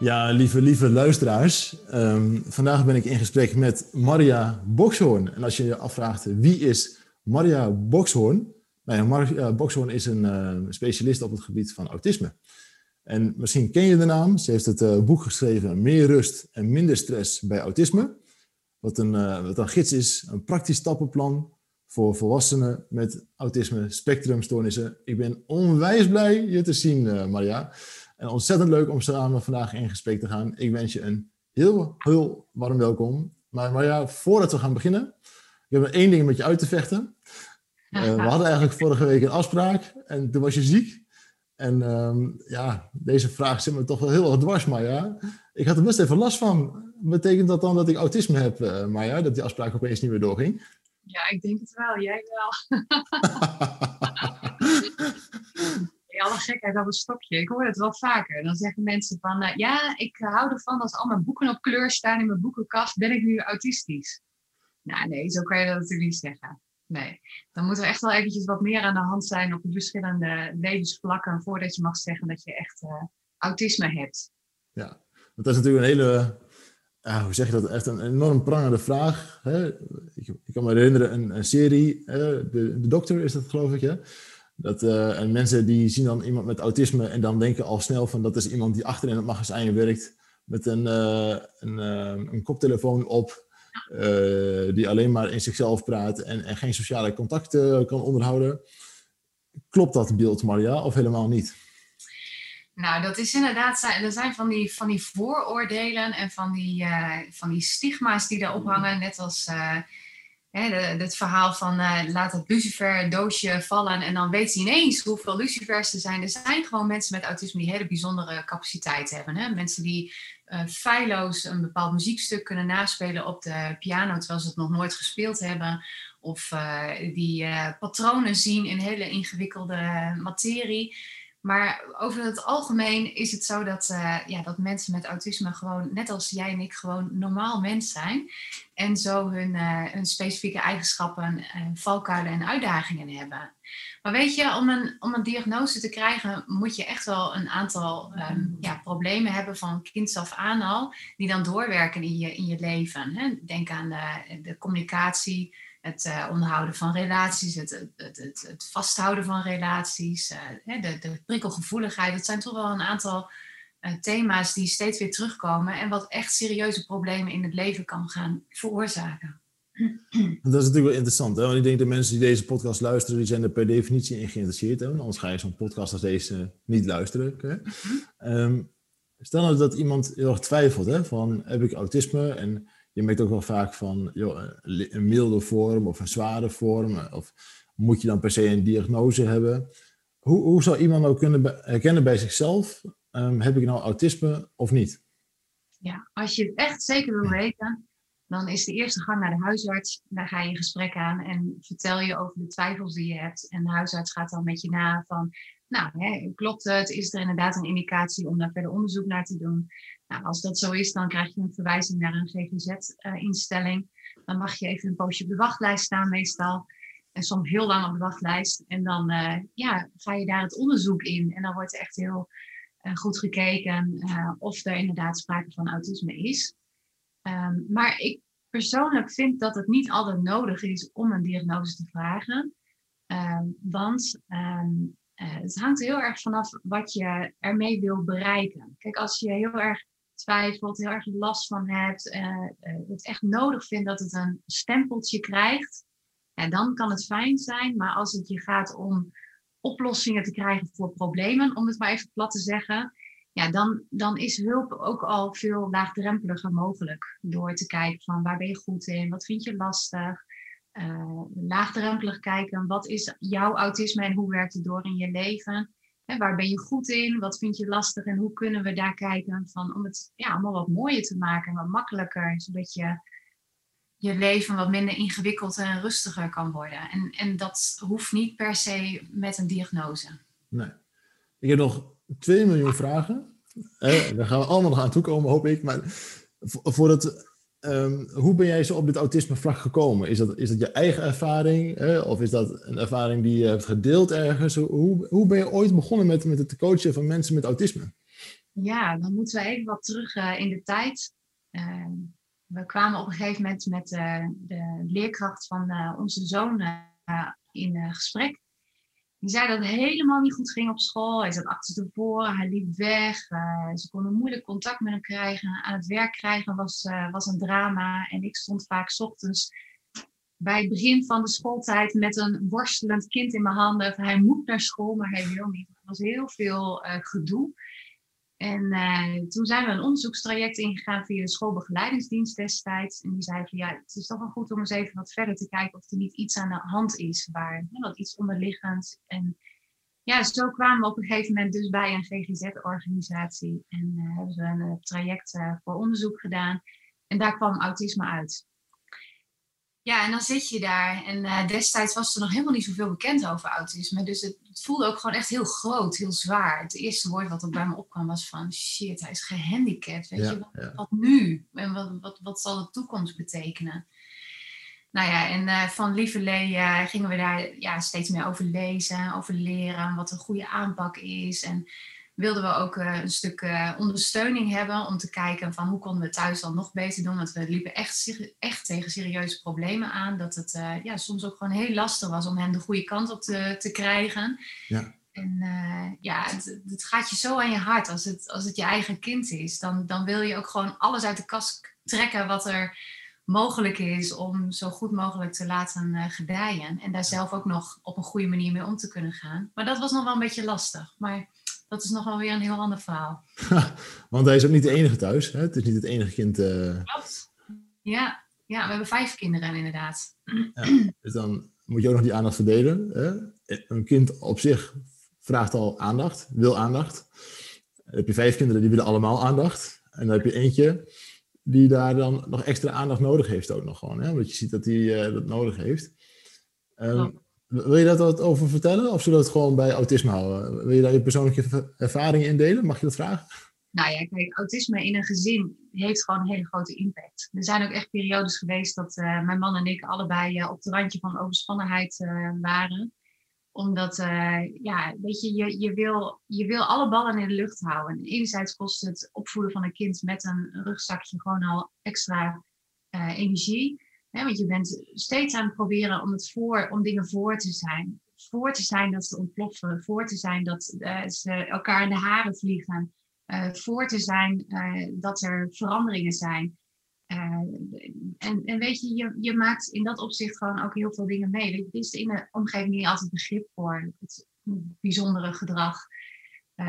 Ja, lieve, lieve luisteraars. Um, vandaag ben ik in gesprek met Maria Boxhoorn. En als je je afvraagt wie is Maria Boxhoorn? Nou ja, Maria Boxhoorn is een uh, specialist op het gebied van autisme. En misschien ken je de naam. Ze heeft het uh, boek geschreven Meer rust en minder stress bij autisme. Wat een, uh, wat een gids is, een praktisch stappenplan voor volwassenen met autisme spectrumstoornissen. Ik ben onwijs blij je te zien, Maria. En ontzettend leuk om samen vandaag in gesprek te gaan. Ik wens je een heel, heel warm welkom. Maar, maar ja, voordat we gaan beginnen, ik heb één ding met je uit te vechten. Uh, we hadden eigenlijk vorige week een afspraak en toen was je ziek. En um, ja, deze vraag zit me toch wel heel erg dwars, Maya. Ik had er best even last van. Betekent dat dan dat ik autisme heb, uh, Maya? Dat die afspraak opeens niet meer doorging? Ja, ik denk het wel. Jij wel. alle gekheid over een stokje. Ik hoor het wel vaker. Dan zeggen mensen van, uh, ja, ik hou ervan als al mijn boeken op kleur staan in mijn boekenkast, ben ik nu autistisch? Nou nee, zo kan je dat natuurlijk niet zeggen. Nee, dan moet er echt wel eventjes wat meer aan de hand zijn op de verschillende levensvlakken voordat je mag zeggen dat je echt uh, autisme hebt. Ja, dat is natuurlijk een hele, hoe zeg je dat, echt een enorm prangende vraag. Hè? Ik, ik, kan me herinneren, een, een serie, de, de dokter is dat geloof ik, hè? Dat, uh, en mensen die zien dan iemand met autisme en dan denken al snel van dat is iemand die achter in het magazijn werkt met een, uh, een, uh, een, koptelefoon op, die alleen maar in zichzelf praat en, en geen sociale contacten kan onderhouden. Klopt dat beeld, Maria, of helemaal niet? Nou, dat is inderdaad, er zijn van die, van die vooroordelen en van die, van die stigma's die daar ophangen, net als het verhaal van uh, laat het lucifer-doosje vallen en dan weet hij ineens hoeveel lucifers er zijn. Er zijn gewoon mensen met autisme die hele bijzondere capaciteit hebben. Hè? Mensen die uh, feilloos een bepaald muziekstuk kunnen naspelen op de piano terwijl ze het nog nooit gespeeld hebben. Of uh, die patronen zien in hele ingewikkelde materie. Maar over het algemeen is het zo dat, uh, ja, dat mensen met autisme gewoon, net als jij en ik, gewoon normaal mens zijn. En zo hun, uh, hun specifieke eigenschappen, uh, valkuilen en uitdagingen hebben. Maar weet je, om een, om een diagnose te krijgen, moet je echt wel een aantal um, ja, problemen hebben van kinds af aan al, die dan doorwerken in je, in je leven. Hè? Denk aan de, de communicatie het uh, onderhouden van relaties, het, het, het, het vasthouden van relaties, uh, de, de, prikkelgevoeligheid. Dat zijn toch wel een aantal uh, thema's die steeds weer terugkomen en wat echt serieuze problemen in het leven kan gaan veroorzaken. Dat is natuurlijk wel interessant, hè? want ik denk dat mensen die deze podcast luisteren, die zijn er per definitie in geïnteresseerd. Hè? Anders ga je zo'n podcast als deze niet luisteren. Hè? Um, stel nou dat iemand heel erg twijfelt, hè? van heb ik autisme en je merkt ook wel vaak van joh, een milde vorm of een zware vorm. Of moet je dan per se een diagnose hebben? Hoe, hoe zou iemand nou kunnen herkennen bij zichzelf? Um, heb ik nou autisme of niet? Ja, als je het echt zeker wil weten, dan is de eerste gang naar de huisarts. Daar ga je gesprek aan en vertel je over de twijfels die je hebt. En de huisarts gaat dan met je na van, nou, hè, klopt het? Is er inderdaad een indicatie om daar verder onderzoek naar te doen? Nou, als dat zo is, dan krijg je een verwijzing naar een GGZ-instelling. dan mag je even een poosje op de wachtlijst staan meestal. En soms heel lang op de wachtlijst. En dan uh, ja, ga je daar het onderzoek in. En dan wordt echt heel uh, goed gekeken of er inderdaad sprake van autisme is. Um, maar ik persoonlijk vind dat het niet altijd nodig is om een diagnose te vragen. Um, want um, het hangt heel erg vanaf wat je ermee wil bereiken. Kijk, als je heel erg twijfelt, heel erg last van hebt, uh, het echt nodig vindt dat het een stempeltje krijgt, dan kan het fijn zijn. Maar als het je gaat om oplossingen te krijgen voor problemen, om het maar even plat te zeggen, ja, dan, dan is hulp ook al veel laagdrempeliger mogelijk. Door te kijken van waar ben je goed in, wat vind je lastig. Uh, laagdrempelig kijken, wat is jouw autisme en hoe werkt het door in je leven. Waar ben je goed in? Wat vind je lastig? En hoe kunnen we daar kijken van, om het ja, allemaal wat mooier te maken, wat makkelijker, zodat je je leven wat minder ingewikkeld en rustiger kan worden. En, en dat hoeft niet per se met een diagnose. Nee. Ik heb nog 2 miljoen vragen. Eh, daar gaan we allemaal nog aan toekomen, hoop ik. Maar voor het, um, hoe ben jij zo op dit autisme vlak gekomen? Is dat, is dat je eigen ervaring? Hè? Of is dat een ervaring die je hebt gedeeld ergens? Hoe, hoe ben je ooit begonnen met, met het coachen van mensen met autisme? Ja, dan moeten we even wat terug uh, in de tijd. Uh, we kwamen op een gegeven moment met uh, de leerkracht van uh, onze zoon in gesprek. Die zei dat het helemaal niet goed ging op school. Hij zat achter tevoren, hij liep weg. Uh, ze konden moeilijk contact met hem krijgen. Aan het werk krijgen was, uh, was een drama. En ik stond vaak ochtends bij het begin van de schooltijd met een worstelend kind in mijn handen. Hij moet naar school, maar hij wil niet. Er was heel veel uh, gedoe. En uh, toen zijn we een onderzoekstraject ingegaan via de schoolbegeleidingsdienst destijds. En die zei van ja, het is toch wel goed om eens even wat verder te kijken of er niet iets aan de hand is, waar hè, wat iets onderliggend. En ja, zo kwamen we op een gegeven moment dus bij een GGZ-organisatie en uh, hebben we een uh, traject voor onderzoek gedaan. En daar kwam autisme uit. Ja, en dan zit je daar. En uh, destijds was er nog helemaal niet zoveel bekend over autisme. Dus het, het, voelde ook gewoon echt heel groot, heel zwaar. Het eerste woord wat er bij me opkwam was van... shit, hij is gehandicapt. Weet ja, je, wat, ja. wat, nu? En wat, wat, wat zal de toekomst betekenen? Nou ja, en uh, van Lieverlee uh, gingen we daar ja, steeds meer over lezen, over leren... wat een goede aanpak is en wilden we ook uh, een stuk uh, ondersteuning hebben om te kijken van hoe konden we thuis dan nog beter doen. Want we liepen echt, echt tegen serieuze problemen aan. Dat het uh, ja, soms ook gewoon heel lastig was om hen de goede kant op te, te krijgen. Ja. En ja, het, het, gaat je zo aan je hart als het, als het je eigen kind is. Dan, dan wil je ook gewoon alles uit de kast trekken wat er mogelijk is om zo goed mogelijk te laten gedijen. En daar zelf ook nog op een goede manier mee om te kunnen gaan. Maar dat was nog wel een beetje lastig. Maar dat is nogal weer een heel ander verhaal. Want hij is ook niet de enige thuis. Hè? Het is niet het enige kind. Uh... Klopt. Ja. ja, we hebben vijf kinderen inderdaad. Ja, dus dan moet je ook nog die aandacht verdelen. Hè? Een kind op zich vraagt al aandacht, wil aandacht. Dan heb je vijf kinderen die willen allemaal aandacht. En dan heb je eentje die daar dan nog extra aandacht nodig heeft ook nog gewoon. Hè? Omdat je ziet dat hij uh, dat nodig heeft. Um, wil je daar wat over vertellen? Of zullen we het gewoon bij autisme houden? Wil je daar je persoonlijke ervaringen in delen? Mag je dat vragen? Nou ja, kijk, autisme in een gezin heeft gewoon een hele grote impact. Er zijn ook echt periodes geweest dat uh, mijn man en ik allebei uh, op het randje van overspannenheid uh, waren. Omdat, ja, weet je, je, je, wil, je wil alle ballen in de lucht houden. En enerzijds kost het opvoeden van een kind met een rugzakje gewoon al extra energie want je bent steeds aan het proberen om, het voor, om dingen voor te zijn. Voor te zijn dat ze ontploffen. Voor te zijn dat uh, ze elkaar in de haren vliegen. Uh, voor te zijn uh, dat er veranderingen zijn. en, en weet je, je, je maakt in dat opzicht gewoon ook heel veel dingen mee. Er is in de omgeving niet altijd begrip voor. Het bijzondere gedrag.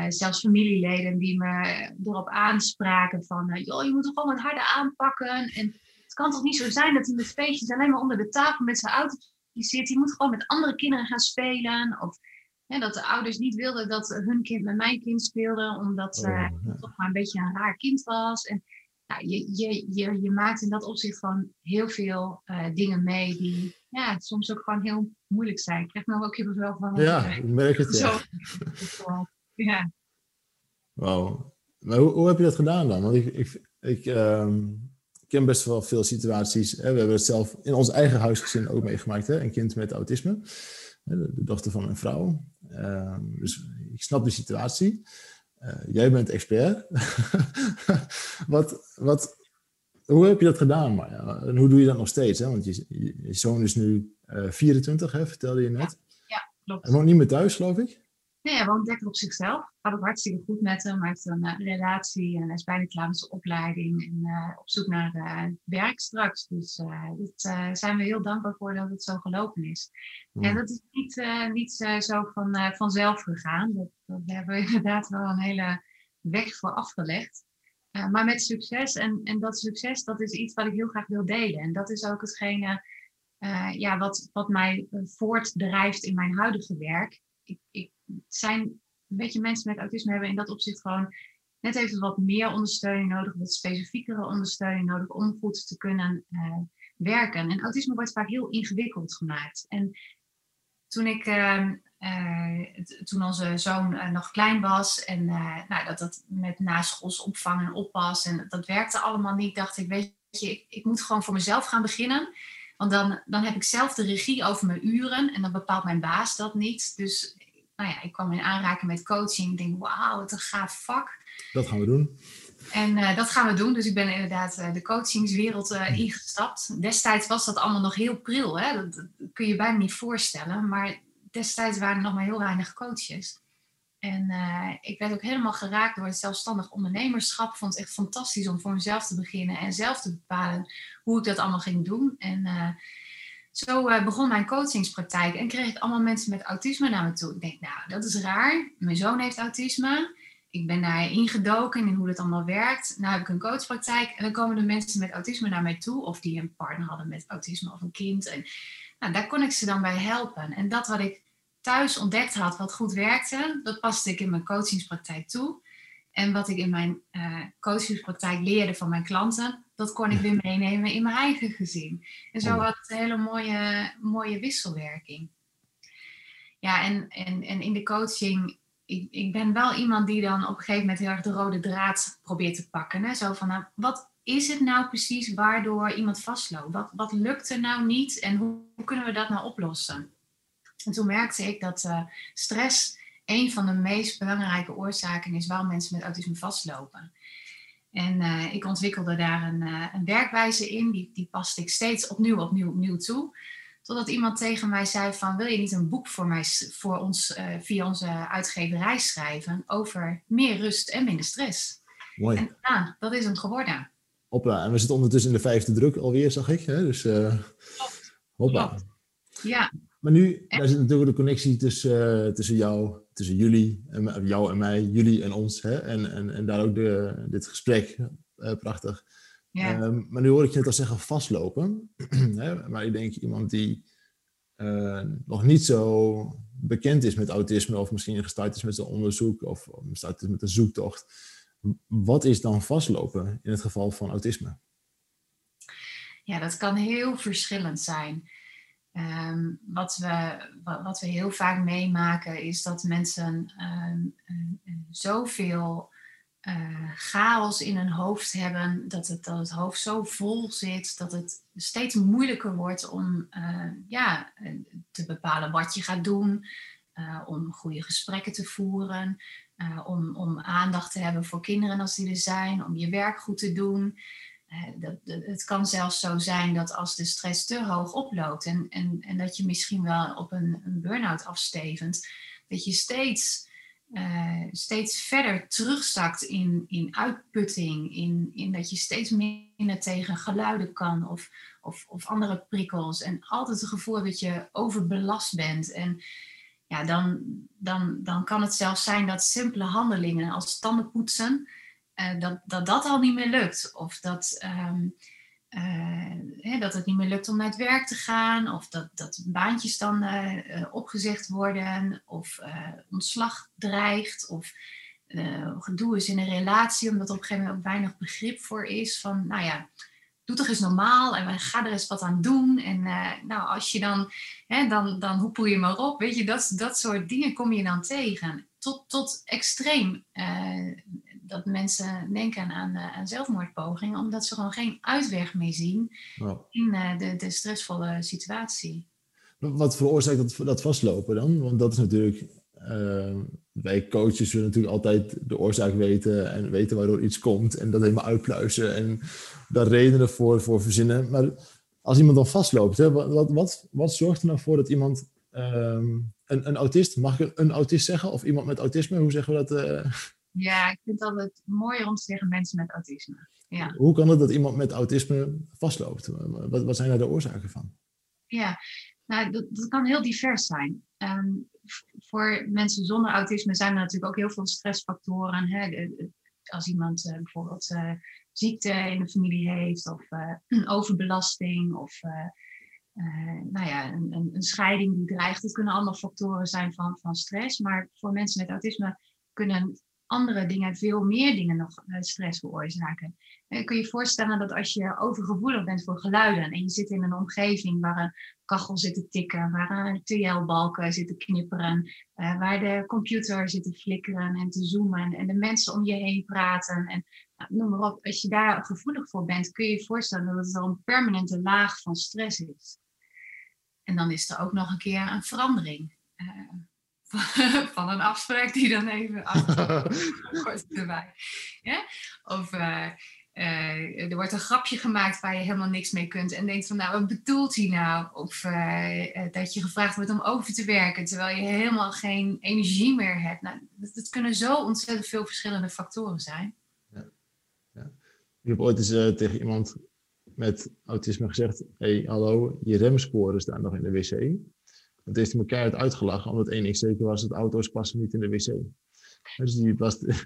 zelfs familieleden die me erop aanspraken van... joh, je moet toch gewoon wat harder aanpakken. En het kan toch niet zo zijn dat hij met feestjes alleen maar onder de tafel met zijn auto zit. Hij moet gewoon met andere kinderen gaan spelen. Of dat de ouders niet wilden dat hun kind met mijn kind speelde, omdat oh, uh, ja. toch maar een beetje een raar kind was. En nou, je, je, je, je maakt in dat opzicht gewoon heel veel uh, dingen mee die ja, soms ook gewoon heel moeilijk zijn. Ik krijg nog ook kippenvel van. Ja, ik merk het. Ja. Zo. ja. Wauw. Maar hoe, hoe heb je dat gedaan dan? Want ik, ik, ik um ken best wel veel situaties. Hè. We hebben het zelf in ons eigen huisgezin ook meegemaakt. Hè. Een kind met autisme. De, dochter van mijn vrouw. Uh, dus ik snap de situatie. Uh, jij bent expert. wat, wat, hoe heb je dat gedaan, Marja? En hoe doe je dat nog steeds? Hè? Want je, je, zoon is nu uh, 24, hè, vertelde je net. Ja, ja klopt. Hij woont niet meer thuis, geloof ik? Nee, hij woont lekker op zichzelf. Gaat ook hartstikke goed met hem. Hij heeft een uh, relatie en hij is bijna klaar met zijn opleiding. En uh, op zoek naar uh, werk straks. Dus daar zijn we heel dankbaar voor dat het zo gelopen is. Ja. En dat is niet, niet zo van, vanzelf gegaan. Dat, dat hebben we inderdaad wel een hele weg voor afgelegd. maar met succes. En, en dat succes, dat is iets wat ik heel graag wil delen. En dat is ook hetgene ja, wat, wat mij voortdrijft in mijn huidige werk. Ik, ik zijn weet je, mensen met autisme hebben in dat opzicht gewoon net even wat meer ondersteuning nodig, wat specifiekere ondersteuning nodig om goed te kunnen uh, werken. En autisme wordt vaak heel ingewikkeld gemaakt. En toen ik, uh, uh, toen onze zoon nog klein was en nou, dat dat met naschoolsopvang en oppas en dat werkte allemaal niet, dacht ik, weet je, ik, ik moet gewoon voor mezelf gaan beginnen. Want dan, dan heb ik zelf de regie over mijn uren en dan bepaalt mijn baas dat niet. Dus nou ja, ik kwam in aanraking met coaching. Ik denk, wauw, wat een gaaf vak. Dat gaan we doen. En uh, dat gaan we doen. Dus ik ben inderdaad uh, de coachingswereld uh, ingestapt. Destijds was dat allemaal nog heel pril. Hè? Dat, dat, kun je bijna niet voorstellen. Maar destijds waren er nog maar heel weinig coaches. En ik werd ook helemaal geraakt door het zelfstandig ondernemerschap. Ik vond het echt fantastisch om voor mezelf te beginnen en zelf te bepalen hoe ik dat allemaal ging doen. En zo uh, begon mijn coachingspraktijk en kreeg ik allemaal mensen met autisme naar me toe. Ik denk, nou, dat is raar. Mijn zoon heeft autisme. Ik ben daar ingedoken in hoe dat allemaal werkt. Nu heb ik een coachpraktijk en dan komen de mensen met autisme naar mij toe. Of die een partner hadden met autisme of een kind. En nou, daar kon ik ze dan bij helpen. En dat wat ik thuis ontdekt had, wat goed werkte, dat paste ik in mijn coachingspraktijk toe. En wat ik in mijn uh, coachingspraktijk leerde van mijn klanten, dat kon ik weer meenemen in mijn eigen gezin. En zo had het een hele mooie, mooie wisselwerking. Ja, en, en, en in de coaching, ik, ik ben wel iemand die dan op een gegeven moment heel erg de rode draad probeert te pakken. Hè? Zo van, nou, wat is het nou precies waardoor iemand vastloopt? Wat, wat lukt er nou niet en hoe, hoe kunnen we dat nou oplossen? En toen merkte ik dat uh, stress een van de meest belangrijke oorzaken is waarom mensen met autisme vastlopen. En uh, ik ontwikkelde daar een, uh, een, werkwijze in, die, die paste ik steeds opnieuw, opnieuw, opnieuw toe. Totdat iemand tegen mij zei van, wil je niet een boek voor, mij, voor ons uh, via onze uitgeverij schrijven over meer rust en minder stress? Mooi. En ja, dat is hem geworden. Hopla, en we zitten ondertussen in de vijfde druk alweer, zag ik. Hè? Dus hopla. Ja. Maar nu, daar zit natuurlijk de connectie tussen, tussen jou tussen jullie, en, jou en mij, jullie en ons. Hè? En, en, en daar ook de, dit gesprek, uh, prachtig. Ja. Um, maar nu hoor ik je net al zeggen vastlopen. hè? Maar ik denk iemand die uh, nog niet zo bekend is met autisme, of misschien gestart is met zijn onderzoek, of gestart is met een zoektocht. Wat is dan vastlopen in het geval van autisme? Ja, dat kan heel verschillend zijn. Um, wat, we, wat we heel vaak meemaken is dat mensen um, um, zoveel uh, chaos in hun hoofd hebben, dat het, dat het hoofd zo vol zit, dat het steeds moeilijker wordt om ja, te bepalen wat je gaat doen, om goede gesprekken te voeren, om, om aandacht te hebben voor kinderen als die er zijn, om je werk goed te doen. Het kan zelfs zo zijn dat als de stress te hoog oploopt en, en, en dat je misschien wel op een, een burn-out afstevend, dat je steeds, uh, steeds verder terugzakt in, in uitputting, in, in dat je steeds minder tegen geluiden kan of, of, of andere prikkels en altijd het gevoel dat je overbelast bent. En ja, dan, dan, dan kan het zelfs zijn dat simpele handelingen als tanden poetsen, uh, dat, dat dat al niet meer lukt. Of dat, um, uh, hè, dat het niet meer lukt om naar het werk te gaan. Of dat, dat baantjes dan uh, opgezegd worden. Of ontslag dreigt. Of gedoe is in een relatie, omdat er op een gegeven moment ook weinig begrip voor is. Van, nou ja, doe toch eens normaal en ga er eens wat aan doen. En nou, als je dan, hè, dan, dan hoepel je maar op. Weet je, dat, dat soort dingen kom je dan tegen. Tot, tot extreem dat mensen denken aan, uh, aan zelfmoordpogingen, omdat ze gewoon geen uitweg meer zien in uh, de, de stressvolle situatie. Wat veroorzaakt dat, dat vastlopen dan? Want dat is natuurlijk, uh, wij coaches willen natuurlijk altijd de oorzaak weten en weten waardoor iets komt en dat helemaal uitpluizen en daar redenen voor, voor verzinnen. Maar als iemand dan vastloopt, hè, wat, wat, wat zorgt er nou voor dat iemand um, een, een autist, mag ik een autist zeggen? Of iemand met autisme, hoe zeggen we dat? Ja, ik vind het altijd mooier om te zeggen mensen met autisme. Ja. Hoe kan het dat iemand met autisme vastloopt? Wat, wat zijn daar de oorzaken van? Ja, nou, dat, dat kan heel divers zijn. Um, voor mensen zonder autisme zijn er natuurlijk ook heel veel stressfactoren. Hè? Als iemand uh, bijvoorbeeld uh, ziekte in de familie heeft, of uh, overbelasting, of nou ja, een, een, een, scheiding die dreigt. Het kunnen allemaal factoren zijn van, van stress. Maar voor mensen met autisme kunnen andere dingen, veel meer dingen nog stress veroorzaken. Uh, kun je je voorstellen dat als je overgevoelig bent voor geluiden en je zit in een omgeving waar een kachel zit te tikken, waar een TL-balken zit te knipperen, uh, waar de computer zit te flikkeren en te zoomen en de mensen om je heen praten en nou, noem maar op. Als je daar gevoelig voor bent, kun je je voorstellen dat het al een permanente laag van stress is. En dan is er ook nog een keer een verandering. van een afspraak die dan even wordt erbij. Ja? Of uh, uh, er wordt een grapje gemaakt waar je helemaal niks mee kunt en denkt van nou wat bedoelt hij nou? Of uh, dat je gevraagd wordt om over te werken terwijl je helemaal geen energie meer hebt. Nou, dat, dat kunnen zo ontzettend veel verschillende factoren zijn. Ja. Ja. Ik heb ooit eens tegen iemand met autisme gezegd: hey, hallo, je remsporen staan nog in de wc. Het heeft me keihard uitgelachen, omdat één ding zeker was, dat auto's passen niet in de wc. Dus die was,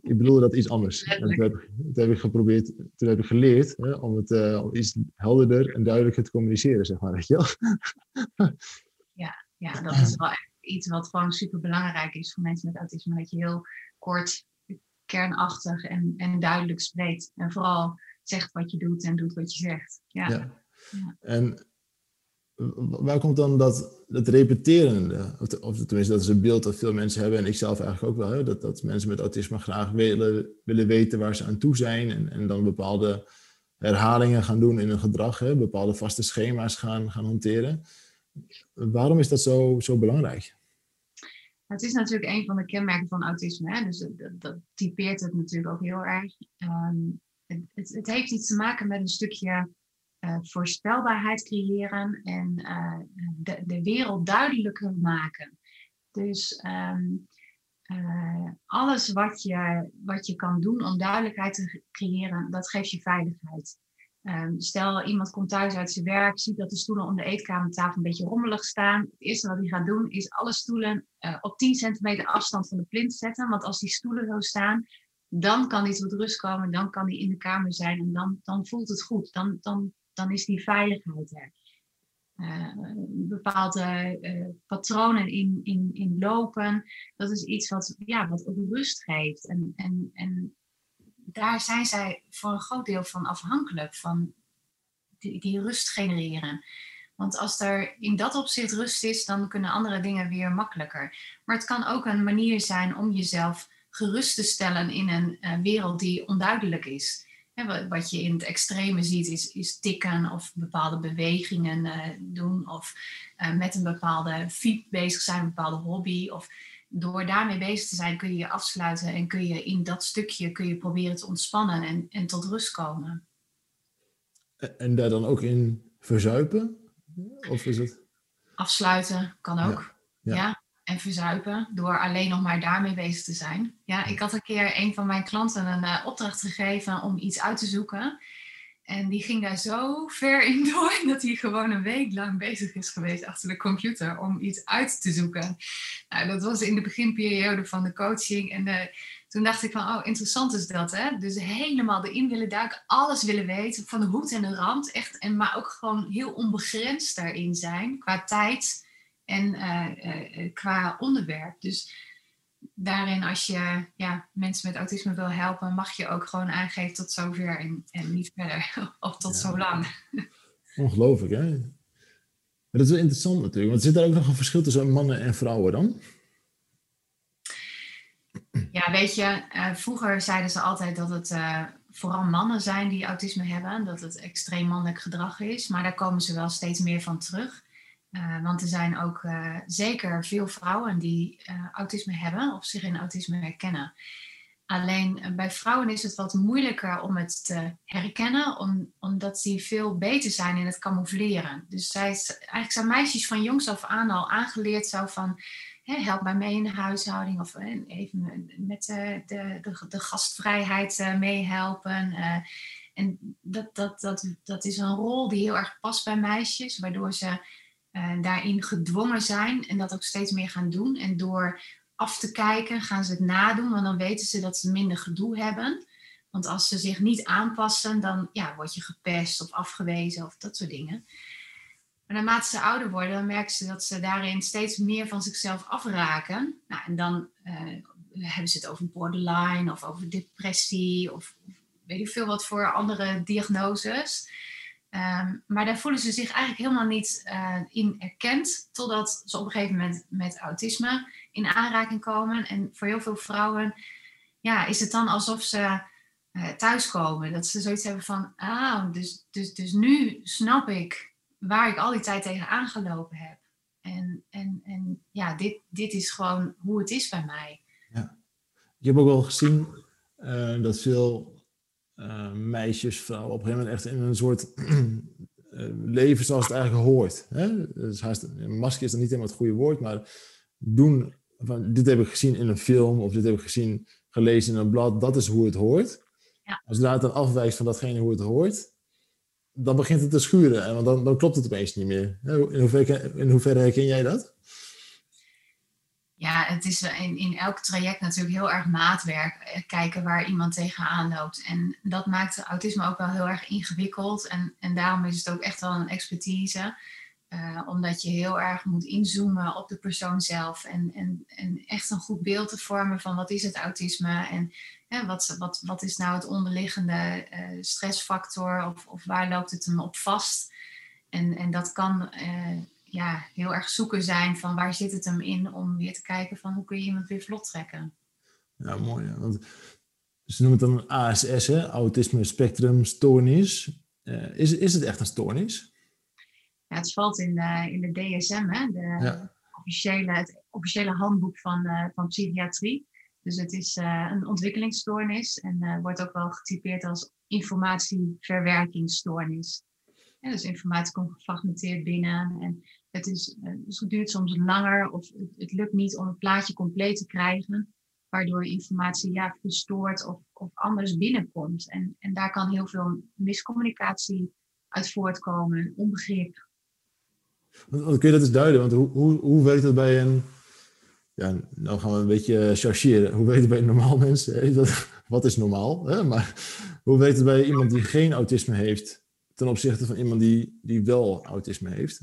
ik bedoelde dat iets anders. En toen, heb, toen heb ik geprobeerd, toen heb ik geleerd hè, om het uh, om iets helderder en duidelijker te communiceren, zeg maar. Weet je wel? Ja, ja, dat is wel iets wat gewoon super belangrijk is voor mensen met autisme. Dat je heel kort, kernachtig en, en duidelijk spreekt. En vooral zegt wat je doet en doet wat je zegt. Ja. ja. ja. En waar komt dan dat, dat repeterende? Of, tenminste, dat is een beeld dat veel mensen hebben, en ik zelf eigenlijk ook wel, hè, dat, dat mensen met autisme graag willen, willen weten waar ze aan toe zijn en, en dan bepaalde herhalingen gaan doen in hun gedrag, hè, bepaalde vaste schema's gaan, gaan hanteren. Waarom is dat zo, zo belangrijk? Het is natuurlijk een van de kenmerken van autisme, hè? dus dat, dat, typeert het natuurlijk ook heel erg. Ehm, het, het heeft iets te maken met een stukje uh, voorspelbaarheid creëren en uh, de, de, wereld duidelijker maken. Dus um, uh, alles wat je, wat je kan doen om duidelijkheid te creëren, dat geeft je veiligheid. Um, stel, iemand komt thuis uit zijn werk, ziet dat de stoelen om de eetkamertafel een beetje rommelig staan. Het eerste wat hij gaat doen is alle stoelen op 10 centimeter afstand van de plint zetten. Want als die stoelen zo staan, dan kan hij tot rust komen, dan kan hij in de kamer zijn en dan, dan voelt het goed. Dan, dan dan is die veiligheid er. Uh, bepaalde uh, patronen in, in, in lopen, dat is iets wat, ja, wat ook rust geeft. En, en, en daar zijn zij voor een groot deel van afhankelijk, van die, die rust genereren. Want als er in dat opzicht rust is, dan kunnen andere dingen weer makkelijker. Maar het kan ook een manier zijn om jezelf gerust te stellen in een uh, wereld die onduidelijk is wat je in het extreme ziet is, is tikken of bepaalde bewegingen uh, doen of uh, met een bepaalde fiets bezig zijn, een bepaalde hobby. Of door daarmee bezig te zijn kun je je afsluiten en kun je in dat stukje kun je proberen te ontspannen en, en tot rust komen. En daar dan ook in verzuipen? Of is het? Afsluiten kan ook. ja. ja en verzuipen door alleen nog maar daarmee bezig te zijn. Ja, ik had een keer een van mijn klanten een uh, opdracht gegeven om iets uit te zoeken. En die ging daar zo ver in door dat hij gewoon een week lang bezig is geweest achter de computer om iets uit te zoeken. Nou, dat was in de beginperiode van de coaching. En uh, toen dacht ik van, oh, interessant is dat, hè? Dus helemaal erin willen duiken, alles willen weten, van de hoed en de rand. Echt, en, maar ook gewoon heel onbegrensd daarin zijn, qua tijd en uh, uh, qua onderwerp. Dus daarin, als je ja, mensen met autisme wil helpen, mag je ook gewoon aangeven tot zover en, en niet verder. of tot zo lang. Ongelooflijk, hè? Maar dat is wel interessant natuurlijk. Want zit er ook nog een verschil tussen mannen en vrouwen dan? Ja, weet je, uh, vroeger zeiden ze altijd dat het uh, vooral mannen zijn die autisme hebben. Dat het extreem mannelijk gedrag is. Maar daar komen ze wel steeds meer van terug. Uh, want er zijn ook uh, zeker veel vrouwen die uh, autisme hebben of zich in autisme herkennen. Alleen bij vrouwen is het wat moeilijker om het te herkennen, om, omdat die veel beter zijn in het camoufleren. Dus zij, eigenlijk zijn meisjes van jongs af aan al aangeleerd zo van, hè, help mij mee in de huishouding of even met de, de, de, de gastvrijheid meehelpen. en dat, dat, dat, dat is een rol die heel erg past bij meisjes, waardoor ze uh, daarin gedwongen zijn en dat ook steeds meer gaan doen. En door af te kijken gaan ze het nadoen, want dan weten ze dat ze minder gedoe hebben. Want als ze zich niet aanpassen, dan ja, word je gepest of afgewezen of dat soort dingen. Maar naarmate ze ouder worden, dan merken ze dat ze daarin steeds meer van zichzelf afraken. Nou, en dan uh, hebben ze het over borderline of over depressie of weet ik veel wat voor andere diagnoses. Ehm, maar daar voelen ze zich eigenlijk helemaal niet uh, in erkend, totdat ze op een gegeven moment met autisme in aanraking komen. En voor heel veel vrouwen ja, is het dan alsof ze uh, thuiskomen. Dat ze zoiets hebben van, ah, dus, dus, dus nu snap ik waar ik al die tijd tegen aangelopen heb. En, en, en ja, dit, dit is gewoon hoe het is bij mij. Ja. Ik heb ook wel gezien uh, dat veel uh, meisjes, vrouwen op een gegeven moment echt in een soort leven zoals het eigenlijk hoort. Hè? Dus masker is dan niet helemaal het goede woord, maar doen, van, dit heb ik gezien in een film of dit heb ik gezien, gelezen in een blad, dat is hoe het hoort. Ja. Als je dan afwijkt van datgene hoe het hoort, dan begint het te schuren. Want dan, dan klopt het opeens niet meer. In hoeverre, in hoeverre herken jij dat? Ja, het is in, in elk traject natuurlijk heel erg maatwerk. Eh, kijken waar iemand tegenaan loopt. En dat maakt autisme ook wel heel erg ingewikkeld. En, en daarom is het ook echt wel een expertise. Uh, omdat je heel erg moet inzoomen op de persoon zelf. En, en, en echt een goed beeld te vormen van wat is het autisme. En wat, wat, wat is nou het onderliggende stressfactor of, of waar loopt het hem op vast? En, en dat kan ja, heel erg zoeken zijn van waar zit het hem in om weer te kijken van hoe kun je iemand weer vlot trekken. Ja, mooi. Ja. Want ze noemen het dan ASS, hè? Autisme Spectrum Stoornis. Uh, is, is het echt een stoornis? Ja, het valt in de, in de DSM, hè? De officiële, het officiële handboek van, van psychiatrie. Dus het is uh, een ontwikkelingsstoornis en wordt ook wel getypeerd als informatieverwerkingsstoornis. Ja, dus informatie komt gefragmenteerd binnen en het, is, het duurt soms langer of het, lukt niet om het plaatje compleet te krijgen, waardoor informatie ja, verstoord of, of anders binnenkomt. En, en daar kan heel veel miscommunicatie uit voortkomen, onbegrip. Kun je dat eens duiden? Want hoe, hoe, hoe werkt dat bij een ja, nou gaan we een beetje chargeren. Hoe weet het bij een normaal mens? Wat is normaal? Hè? Maar hoe weet het bij iemand die geen autisme heeft ten opzichte van iemand die, die wel autisme heeft?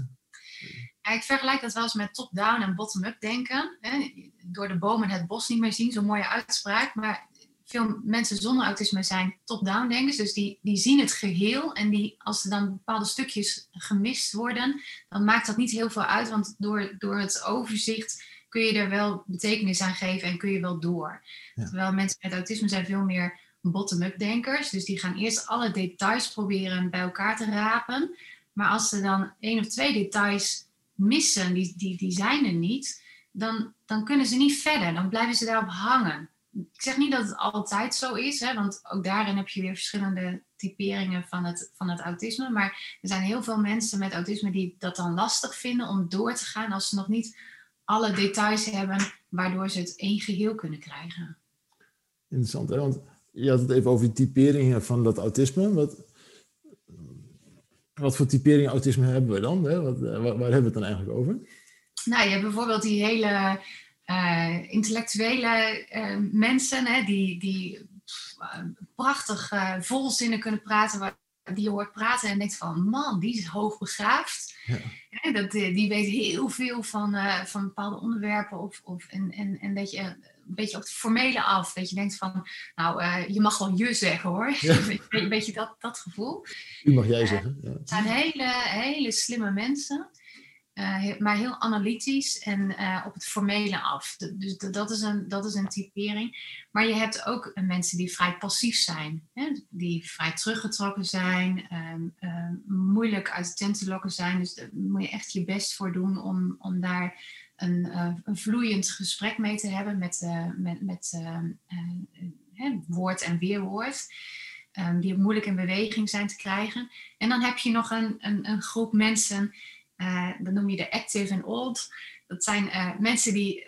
Ja, ik vergelijk dat wel eens met top-down en bottom-up denken. Hè? Door de bomen het bos niet meer zien, zo'n mooie uitspraak. Maar veel mensen zonder autisme zijn top-down denkers. Dus die, die zien het geheel. En die, als er dan bepaalde stukjes gemist worden, dan maakt dat niet heel veel uit. Want door, door het overzicht kun je er wel betekenis aan geven en kun je wel door. Terwijl mensen met autisme zijn veel meer bottom-up denkers. Dus die gaan eerst alle details proberen bij elkaar te rapen. Maar als ze dan één of twee details missen, die, die, die zijn er niet, dan, dan kunnen ze niet verder. Dan blijven ze daarop hangen. Ik zeg niet dat het altijd zo is, hè, want ook daarin heb je weer verschillende typeringen van het, van het autisme. Maar er zijn heel veel mensen met autisme die dat dan lastig vinden om door te gaan als ze nog niet alle details hebben waardoor ze het één geheel kunnen krijgen. Interessant, hè? want je had het even over die typeringen van dat autisme. Wat, wat voor typeringen autisme hebben we dan? Hè? Wat, waar, waar, hebben we het dan eigenlijk over? Nou, je hebt bijvoorbeeld die hele uh, intellectuele uh, mensen hè, die, die prachtig uh, volzinnen kunnen praten, waar, die je hoort praten en denkt van man, die is hoogbegaafd. Ja. dat, eh, die weet heel veel van, van bepaalde onderwerpen. Of, of, en, en, en dat je een beetje op het formele af. Dat je denkt van, nou, uh, je mag wel je zeggen hoor. Ja. een beetje dat, dat gevoel. U mag jij zeggen. Ja. Het zijn hele, hele slimme mensen. Uh, maar heel analytisch en uh, op het formele af. Dus dat is, een, dat is een typering. Maar je hebt ook mensen die vrij passief zijn, hè? die vrij teruggetrokken zijn, um, um, moeilijk uit de tent te lokken zijn. Dus daar moet je echt je best voor doen om, om daar een, uh, een vloeiend gesprek mee te hebben met, met, met woord en weerwoord. Um, die moeilijk in beweging zijn te krijgen. En dan heb je nog een, een, een groep mensen dat noem je de active en old. Dat zijn mensen die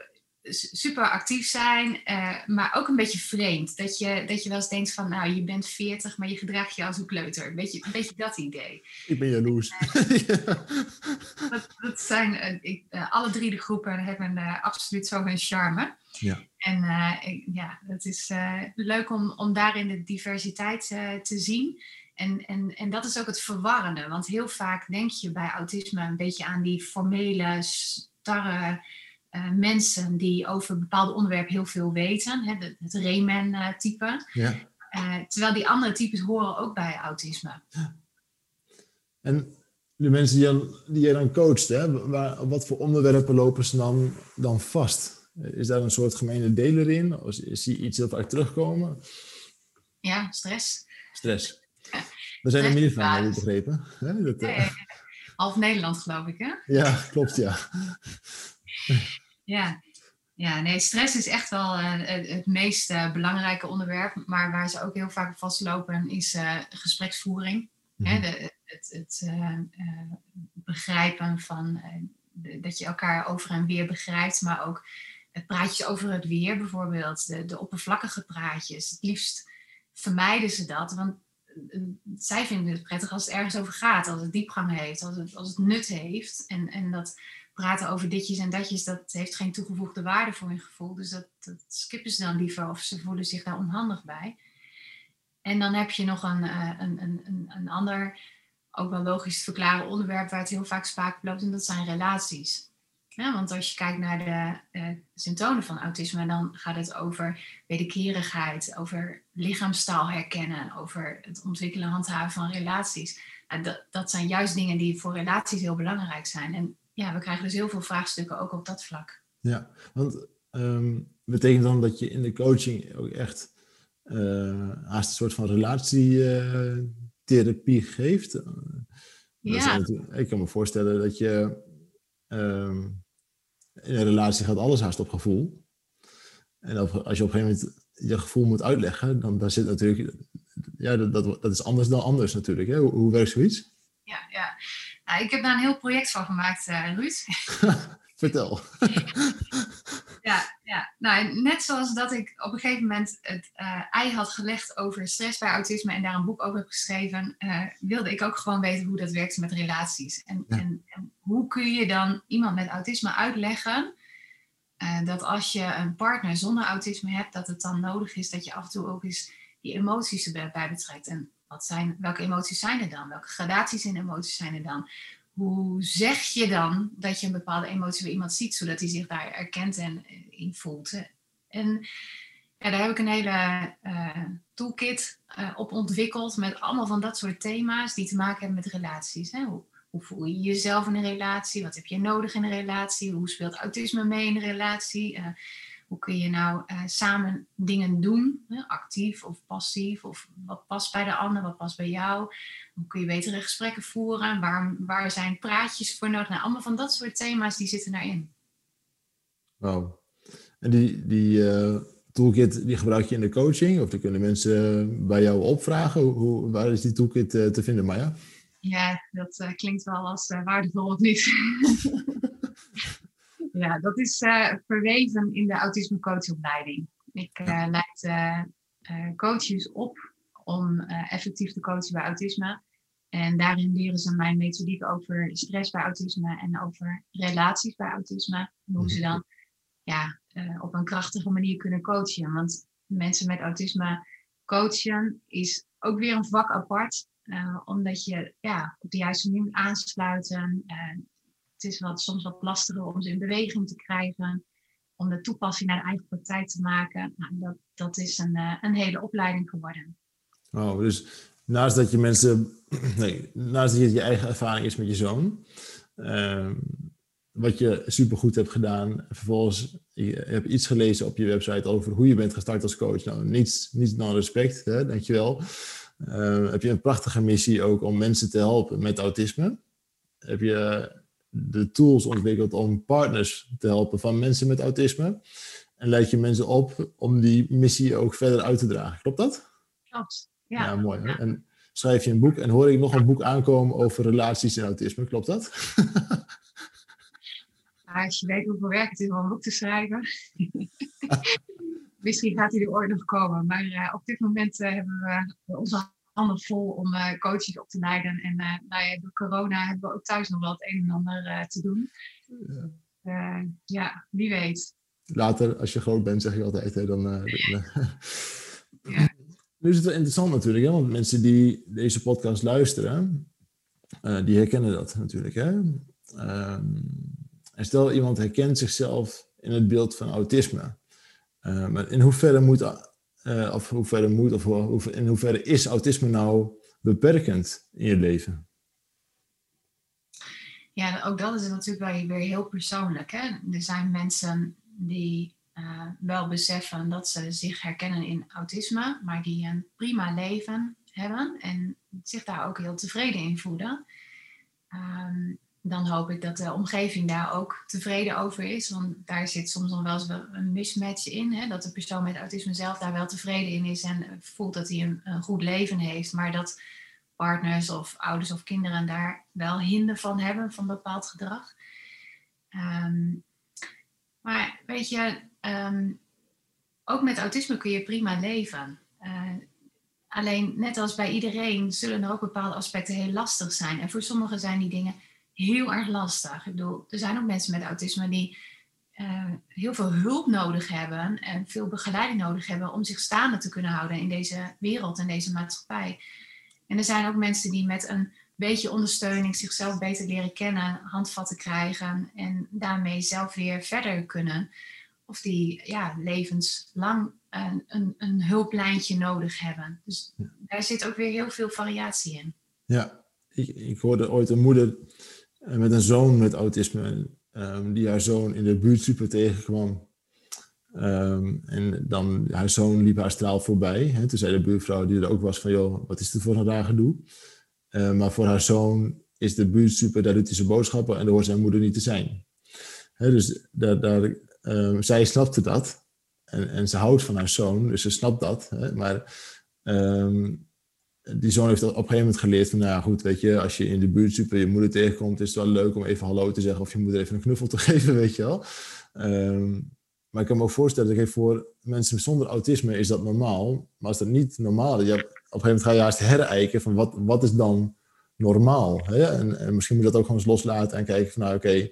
super actief zijn, uh, maar ook een beetje vreemd. Dat je, dat je wel eens denkt van, nou, je bent 40, maar je gedraagt je als een kleuter. Een beetje, een beetje dat idee. Ik ben jaloers. dat, dat, zijn, ik, alle drie de groepen hebben absoluut zo hun charme. Ja. En ik, ja, het is leuk om, om daarin de diversiteit te zien. En, en, en dat is ook het verwarrende. Want heel vaak denk je bij autisme een beetje aan die formele, starre mensen die over bepaalde onderwerpen heel veel weten. Hè, het, het Rayman-type. Ja. terwijl die andere types horen ook bij autisme. En de mensen die, dan, die jij dan coacht, hè, waar, wat voor onderwerpen lopen ze dan, dan vast? Is daar een soort gemene deler in? Of zie je iets heel vaak terugkomen? Ja, stress. Stress. Er zijn er meer van, heb ik begrepen. Hè? Dat, Half Nederland, geloof ik, hè? Ja, klopt, ja. Ja. Ja, nee, stress is echt wel uh, het, meest uh, belangrijke onderwerp. Maar waar ze ook heel vaak op vastlopen is uh, gespreksvoering. Mm -hmm. Hè, de, het, het begrijpen van de, dat je elkaar over en weer begrijpt, maar ook het praatjes over het weer bijvoorbeeld, de, de oppervlakkige praatjes. Het liefst vermijden ze dat, want zij vinden het prettig als het ergens over gaat, als het diepgang heeft, als het, als het nut heeft. En, en dat praten over ditjes en datjes, dat heeft geen toegevoegde waarde voor hun gevoel. Dus dat, dat skippen ze dan liever of ze voelen zich daar onhandig bij. En dan heb je nog een, een, een, een ander, ook wel logisch te verklaren onderwerp waar het heel vaak spaak loopt, en dat zijn relaties. Want als je kijkt naar de uh, symptomen van autisme, dan gaat het over wederkerigheid, over lichaamstaal herkennen, over het ontwikkelen en handhaven van relaties. Nou, dat, dat zijn juist dingen die voor relaties heel belangrijk zijn. En ja, we krijgen dus heel veel vraagstukken ook op dat vlak. Ja, want um, betekent dan dat je in de coaching ook echt uh, haast een soort van relatietherapie geeft? Ja. ik kan me voorstellen dat je um, in een relatie gaat alles haast op gevoel. En als je op een gegeven moment je gevoel moet uitleggen, dan daar zit natuurlijk, ja, dat, dat, dat is anders dan anders natuurlijk. Hè? Hoe, hoe werkt zoiets? Ja, ja. Nou, ik heb daar een heel project van gemaakt, uh, Ruud. Vertel. ja, ja, nou, net zoals dat ik op een gegeven moment het uh, ei had gelegd over stress bij autisme en daar een boek over heb geschreven, uh, wilde ik ook gewoon weten hoe dat werkt met relaties. En, Ja. en, en hoe kun je dan iemand met autisme uitleggen uh, dat als je een partner zonder autisme hebt, dat het dan nodig is dat je af en toe ook eens die emoties erbij betrekt. En wat zijn, welke emoties zijn er dan? Welke gradaties in emoties zijn er dan? Hoe zeg je dan dat je een bepaalde emotie bij iemand ziet, zodat hij zich daar erkent en eh, in voelt? En ja, daar heb ik een hele uh, toolkit uh, op ontwikkeld met allemaal van dat soort thema's die te maken hebben met relaties. Hè? Hoe, hoe voel je jezelf in een relatie? Wat heb je nodig in een relatie? Hoe speelt autisme mee in een relatie? Uh, hoe kun je nou uh, samen dingen doen, hè? actief of passief? Of wat past bij de ander, wat past bij jou? Hoe kun je betere gesprekken voeren? Waar, waar zijn praatjes voor nodig? Nou, allemaal van dat soort thema's die zitten daarin. Wauw. En die, die uh, toolkit die gebruik je in de coaching? Of die kunnen mensen bij jou opvragen? Hoe, waar is die toolkit uh, te vinden, Maya? Ja, dat klinkt wel als waardevol of niet. ja, dat is uh, verweven in de autisme coachopleiding. Ik leid coaches op om effectief te coachen bij autisme. En daarin leren ze mijn methodiek over stress bij autisme en over relaties bij autisme. En hoe ze dan ja, op een krachtige manier kunnen coachen. Want mensen met autisme coachen is ook weer een vak apart. Omdat je ja, op de juiste manier moet aansluiten. Het is wat, soms wat lastiger om ze in beweging te krijgen. Om de toepassing naar de eigen praktijk te maken. Nou, dat, dat is een, uh, een hele opleiding geworden. Oh, dus naast dat je mensen... Nee, naast dat je je eigen ervaring is met je zoon... ehm, wat je supergoed hebt gedaan. Vervolgens je iets gelezen op je website over hoe je bent gestart als coach. Nou, niets, niets dan respect, hè, dankjewel. Uh, heb je een prachtige missie ook om mensen te helpen met autisme. Heb je de tools ontwikkeld om partners te helpen van mensen met autisme. En leid je mensen op om die missie ook verder uit te dragen. Klopt dat? Klopt, ja. Ja, mooi. En schrijf je een boek en hoor ik nog een boek aankomen over relaties en autisme. Klopt dat? Als je weet hoeveel werk het is om een boek te schrijven. Misschien gaat hij er ooit nog komen. Maar uh, op dit moment uh, hebben we onze handen vol om uh, coaches op te leiden. En nou ja, door corona hebben we ook thuis nog wel het een en ander te doen. Ja. ja, wie weet. later, als je groot bent, zeg je altijd. Hè, dan, ja. Nu is het wel interessant natuurlijk, hè, want mensen die deze podcast luisteren, die herkennen dat natuurlijk. Hè? Ehm, en stel iemand herkent zichzelf in het beeld van autisme. maar in hoeverre moet, of hoeverre moet, of in hoeverre is autisme nou beperkend in je leven? Ja, ook dat is natuurlijk weer heel persoonlijk. Hè? Er zijn mensen die uh, wel beseffen dat ze zich herkennen in autisme, maar die een prima leven hebben en zich daar ook heel tevreden in voelen. Um, dan hoop ik dat de omgeving daar ook tevreden over is. Want daar zit soms nog wel eens een mismatch in. Hè? Dat de persoon met autisme zelf daar wel tevreden in is en voelt dat hij een, goed leven heeft. Maar dat partners of ouders of kinderen daar wel hinder van hebben, van bepaald gedrag. Ehm, maar weet je, ehm, ook met autisme kun je prima leven. Uh, alleen net als bij iedereen zullen er ook bepaalde aspecten heel lastig zijn. En voor sommigen zijn die dingen heel erg lastig. Ik bedoel, er zijn ook mensen met autisme die uh, heel veel hulp nodig hebben en veel begeleiding nodig hebben om zich staande te kunnen houden in deze wereld en deze maatschappij. En er zijn ook mensen die met een beetje ondersteuning zichzelf beter leren kennen, handvatten krijgen en daarmee zelf weer verder kunnen. Of die ja, levenslang een, een, een hulplijntje nodig hebben. Dus daar zit ook weer heel veel variatie in. Ja, ik, ik hoorde ooit een moeder eh, met een zoon met autisme, um, die haar zoon in de buurt super tegenkwam. Um, en dan haar zoon liep haar straal voorbij. Hè. Toen zei de buurvrouw die er ook was van, joh, wat is dit voor een raar gedoe? Uh, maar voor haar zoon is de buurt super, daar doet hij zijn boodschappen en daar hoort zijn moeder niet te zijn. Hè, dus daar, zij snapte dat. En, en ze houdt van haar zoon, dus ze snapt dat. Hè. Maar die zoon heeft op een gegeven moment geleerd van, nou goed, weet je, als je in de buurt super je moeder tegenkomt, is het wel leuk om even hallo te zeggen of je moeder even een knuffel te geven, weet je wel. Um, maar ik kan me ook voorstellen dat voor mensen zonder autisme is dat normaal. Maar als dat niet normaal is, op een gegeven moment ga je juist herijken van wat, wat is dan normaal? Hè? En, en, misschien moet je dat ook gewoon eens loslaten en kijken van nou oké,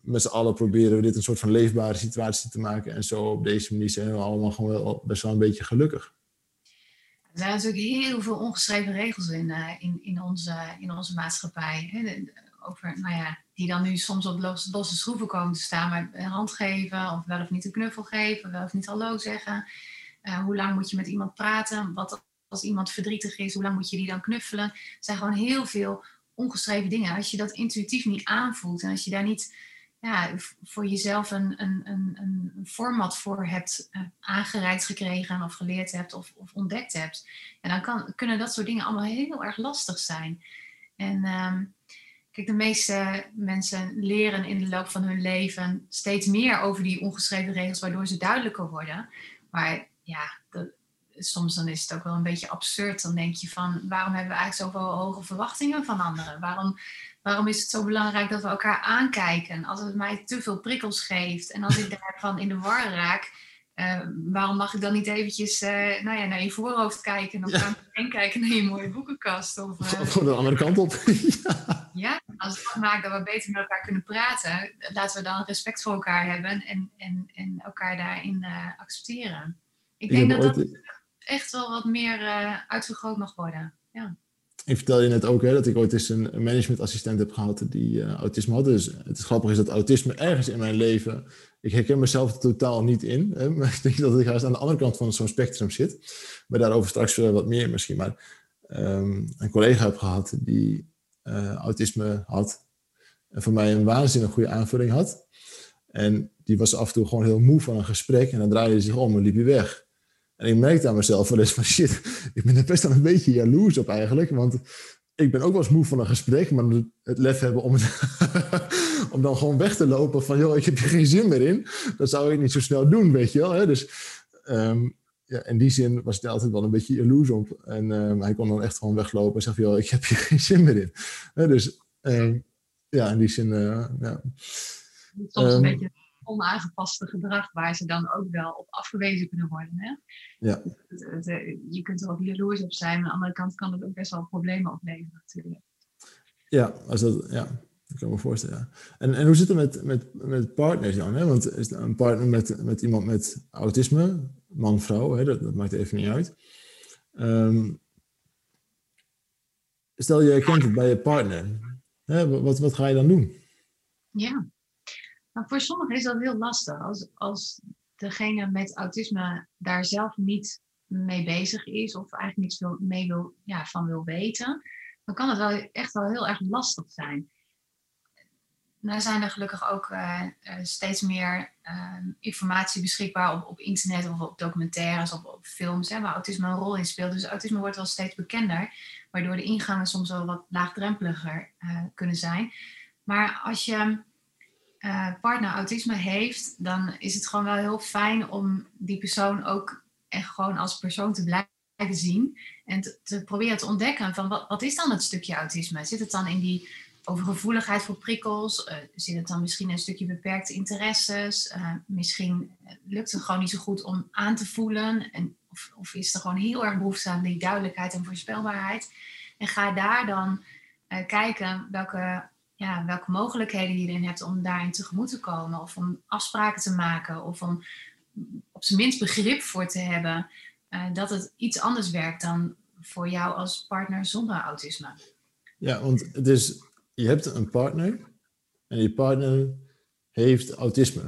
met z'n allen proberen we dit een soort van leefbare situatie te maken. En zo op deze manier zijn we allemaal gewoon wel, best wel een beetje gelukkig. Er zijn natuurlijk heel veel ongeschreven regels in, uh, in, in, onze, in onze maatschappij. Hè? over, nou ja, die dan nu soms op losse, losse schroeven komen te staan. Maar een hand geven, of wel of niet een knuffel geven, wel of niet hallo zeggen. Uh, hoe lang moet je met iemand praten? Wat als iemand verdrietig is, hoe lang moet je die dan knuffelen? Er zijn gewoon heel veel ongeschreven dingen. Als je dat intuïtief niet aanvoelt en als je daar niet ja, voor jezelf een, een, een, een format voor hebt uh, aangereikt gekregen of geleerd hebt of, of ontdekt hebt, en dan kan, kunnen dat soort dingen allemaal heel erg lastig zijn. En um, Kijk, de meeste mensen leren in de loop van hun leven steeds meer over die ongeschreven regels, waardoor ze duidelijker worden. Maar ja, soms dan is het ook wel een beetje absurd. Dan denk je van, waarom hebben we eigenlijk zoveel hoge verwachtingen van anderen? Waarom, waarom is het zo belangrijk dat we elkaar aankijken? Als het mij te veel prikkels geeft en als ik daarvan in de war raak, uh, waarom mag ik dan niet eventjes uh, nou ja, naar je voorhoofd kijken of ja. en kijken naar je mooie boekenkast? Of, uh, of de andere kant op. ja. ja. als het maakt dat we beter met elkaar kunnen praten, laten we dan respect voor elkaar hebben en, en, en elkaar daarin accepteren. Ik denk dat dat echt wel wat meer uitvergroot mag worden. Ja. Ik vertel je net ook hè, dat ik ooit eens een managementassistent heb gehad die autisme had. Dus het grappige is dat autisme ergens in mijn leven ik herken mezelf er totaal niet in. Hè, maar ik denk dat ik juist aan de andere kant van zo'n spectrum zit. Maar daarover straks wat meer misschien. Maar um, een collega heb gehad die uh, autisme had. En voor mij een waanzinnig goede aanvulling had. En die was af en toe gewoon heel moe van een gesprek. En dan draaide hij zich om en liep hij weg. En ik merkte aan mezelf wel eens van shit, ik ben er best wel een beetje jaloers op eigenlijk. Want ik ben ook wel eens moe van een gesprek, maar het lef hebben om, het om dan gewoon weg te lopen van, joh, ik heb hier geen zin meer in. Dat zou ik niet zo snel doen, weet je wel. Hè? Dus um, ja, in die zin was hij altijd wel een beetje jaloers op. En um, hij kon dan echt gewoon weglopen en zeggen, joh, ik heb hier geen zin meer in. Dus um, ja, in die zin, uh, ja. Soms een beetje onaangepaste gedrag waar ze dan ook wel op afgewezen kunnen worden. Hè? Ja. Je kunt er ook jaloers op zijn, maar aan de andere kant kan het ook best wel problemen opleveren natuurlijk. Ja, als dat, ja. Dat kan ik me voorstellen, ja. En, en hoe zit het met, met, met partners dan? Hè? Want is een partner met, met iemand met autisme, man, vrouw, hè? Dat, dat maakt even niet uit. Ehm, stel je herkent het bij je partner. Hè? Wat, wat ga je dan doen? Ja, voor sommigen is dat heel lastig. Als, als degene met autisme daar zelf niet mee bezig is of eigenlijk niets wil, mee wil, ja, van wil weten, dan kan het wel echt wel heel erg lastig zijn. Nou zijn er gelukkig ook uh, steeds meer uh, informatie beschikbaar op, op internet of op documentaires of op films, hè, waar autisme een rol in speelt. Dus autisme wordt wel steeds bekender, waardoor de ingangen soms wel wat laagdrempeliger kunnen zijn. Maar als je partner autisme heeft, dan is het gewoon wel heel fijn om die persoon ook echt gewoon als persoon te blijven zien. En te, proberen te ontdekken van wat, wat is dan het stukje autisme? Zit het dan in die overgevoeligheid voor prikkels? Uh, zit het dan misschien een stukje beperkte interesses? Uh, misschien lukt het gewoon niet zo goed om aan te voelen. En, of, of, is er gewoon heel erg behoefte aan die duidelijkheid en voorspelbaarheid? En ga daar dan kijken welke, ja, welke mogelijkheden je erin hebt om daarin tegemoet te komen. Of om afspraken te maken. Of om op zijn minst begrip voor te hebben dat het iets anders werkt dan voor jou als partner zonder autisme. Ja, want is je hebt een partner en die partner heeft autisme.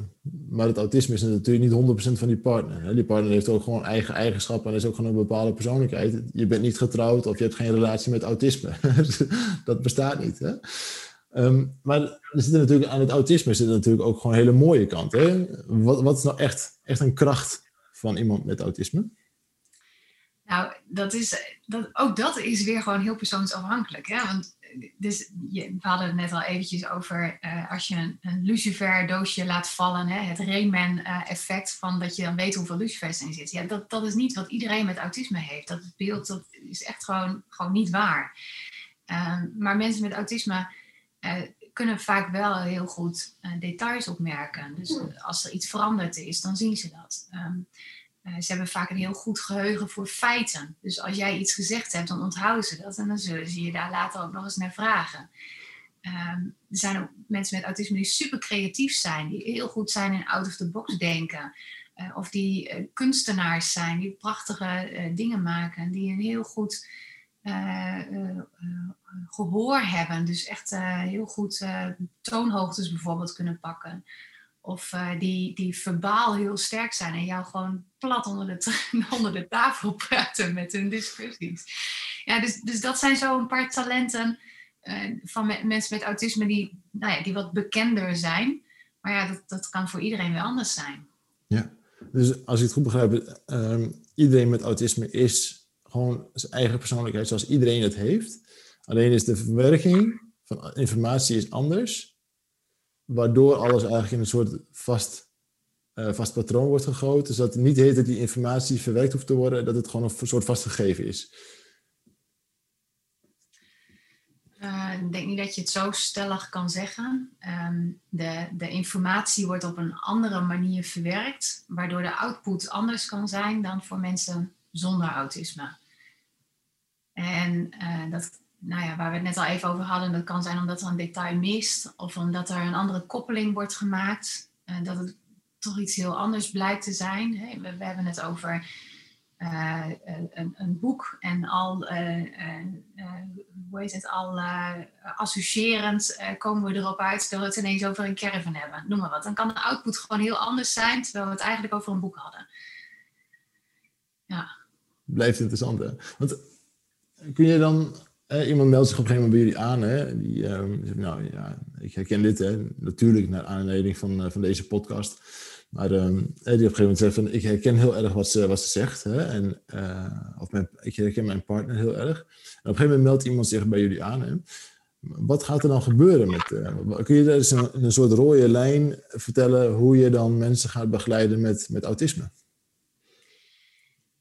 Maar het autisme is natuurlijk niet 100% van die partner. Die partner heeft ook gewoon eigen eigenschappen en is ook gewoon een bepaalde persoonlijkheid. Je bent niet getrouwd of je hebt geen relatie met autisme. dat bestaat niet. Hè? Ehm, maar er zit natuurlijk, aan het autisme zit natuurlijk ook gewoon een hele mooie kant. Hè? Wat, wat is nou echt, echt een kracht van iemand met autisme? Nou, dat is, dat, ook dat is weer gewoon heel persoonsafhankelijk. Hè? Want dus je, we hadden het net al eventjes over uh, als je een, een lucifer doosje laat vallen, hè, het Rayman uh, effect van dat je dan weet hoeveel lucifers erin zitten. Ja, dat, dat is niet wat iedereen met autisme heeft. Dat beeld dat is echt gewoon, gewoon niet waar. Uh, maar mensen met autisme kunnen vaak wel heel goed details opmerken. Dus als er iets veranderd is, dan zien ze dat. Um, uh, ze hebben vaak een heel goed geheugen voor feiten. Dus als jij iets gezegd hebt, dan onthouden ze dat en dan zullen ze je daar later ook nog eens naar vragen. Um, er zijn ook mensen met autisme die super creatief zijn, die heel goed zijn in out of the box denken. Uh, of die uh, kunstenaars zijn, die prachtige dingen maken, die een heel goed gehoor hebben. Dus echt heel goed toonhoogtes bijvoorbeeld kunnen pakken. Of uh, die, die verbaal heel sterk zijn en jou gewoon plat onder de, onder de tafel praten met hun discussies. Ja, dus, dus dat zijn zo een paar talenten van me, mensen met autisme die, nou ja, die wat bekender zijn. Maar ja, dat, dat kan voor iedereen wel anders zijn. Ja, dus als ik het goed begrijp, uh, iedereen met autisme is gewoon zijn eigen persoonlijkheid zoals iedereen het heeft. Alleen is de verwerking van informatie is anders waardoor alles eigenlijk in een soort vast, uh, vast patroon wordt gegoten. Dus dat het niet heet dat die informatie verwerkt hoeft te worden, dat het gewoon een soort vast gegeven is. Uh, ik denk niet dat je het zo stellig kan zeggen. Um, de, de informatie wordt op een andere manier verwerkt, waardoor de output anders kan zijn dan voor mensen zonder autisme. En uh, dat nou ja, waar we het net al even over hadden, dat kan zijn omdat er een detail mist of omdat er een andere koppeling wordt gemaakt. Uh, dat het toch iets heel anders blijkt te zijn. Hè. We, hebben het over uh, een, een, boek en al, uh, hoe heet het, al associërend komen we erop uit dat we het ineens over een caravan hebben. Noem maar wat. Dan kan de output gewoon heel anders zijn, terwijl we het eigenlijk over een boek hadden. Ja. Blijft interessant, hè? Want kun je dan iemand meldt zich op een gegeven moment bij jullie aan. Hè? Die um, zegt, nou ja, ik herken dit. Hè? Natuurlijk naar aanleiding van, uh, van deze podcast. Maar um, die op een gegeven moment zegt van, ik herken heel erg wat ze, wat ze zegt. Hè? En, uh, of mijn, ik herken mijn partner heel erg. En op een gegeven moment meldt iemand zich bij jullie aan. Wat gaat er dan gebeuren? Met, uh, kun je eens een, een soort rode lijn vertellen hoe je dan mensen gaat begeleiden met, met autisme?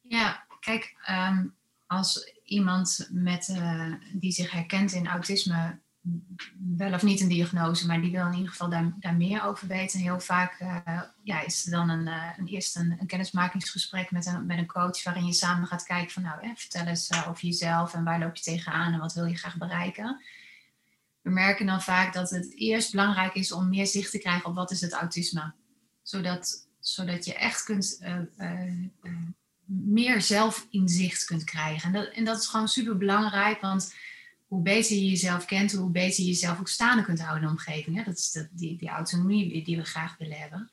Ja, kijk, um, als iemand met, uh, die zich herkent in autisme, wel of niet een diagnose, maar die wil in ieder geval daar, daar meer over weten. Heel vaak uh, ja, is er dan een, uh, een eerst een, kennismakingsgesprek met een, met een coach, waarin je samen gaat kijken van nou, vertel eens over jezelf en waar loop je tegenaan en wat wil je graag bereiken. we merken dan vaak dat het eerst belangrijk is om meer zicht te krijgen op wat is het autisme. Zodat, zodat je echt kunt, meer zelfinzicht kunt krijgen. En dat, en dat is gewoon super belangrijk, want hoe beter je jezelf kent, hoe beter je jezelf ook staande kunt houden in de omgeving. Hè? Dat is de, die, die autonomie die we graag willen hebben.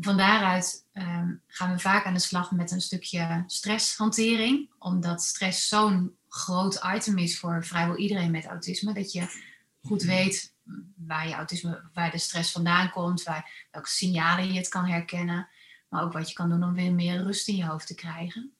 Van daaruit ehm, gaan we vaak aan de slag met een stukje stresshantering, omdat stress zo'n groot item is voor vrijwel iedereen met autisme, dat je goed weet waar je autisme, waar de stress vandaan komt, waar, welke signalen je het kan herkennen, maar ook wat je kan doen om weer meer rust in je hoofd te krijgen.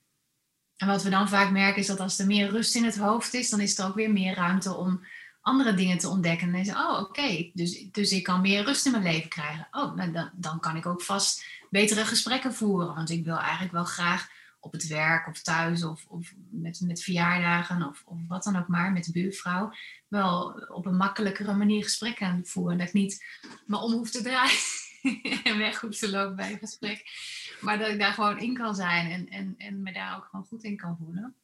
En wat we dan vaak merken is dat als er meer rust in het hoofd is, dan is er ook weer meer ruimte om andere dingen te ontdekken. En dan is oh oké, dus, dus ik kan meer rust in mijn leven krijgen. Oh, nou, dan, dan kan ik ook vast betere gesprekken voeren. Want ik wil eigenlijk wel graag op het werk of thuis of, of met, met verjaardagen of, of wat dan ook maar met de buurvrouw wel op een makkelijkere manier gesprekken voeren. Dat ik niet me om hoef te draaien en weg hoef te lopen bij een gesprek. Maar dat ik daar gewoon in kan zijn en, en, en me daar ook gewoon goed in kan voelen.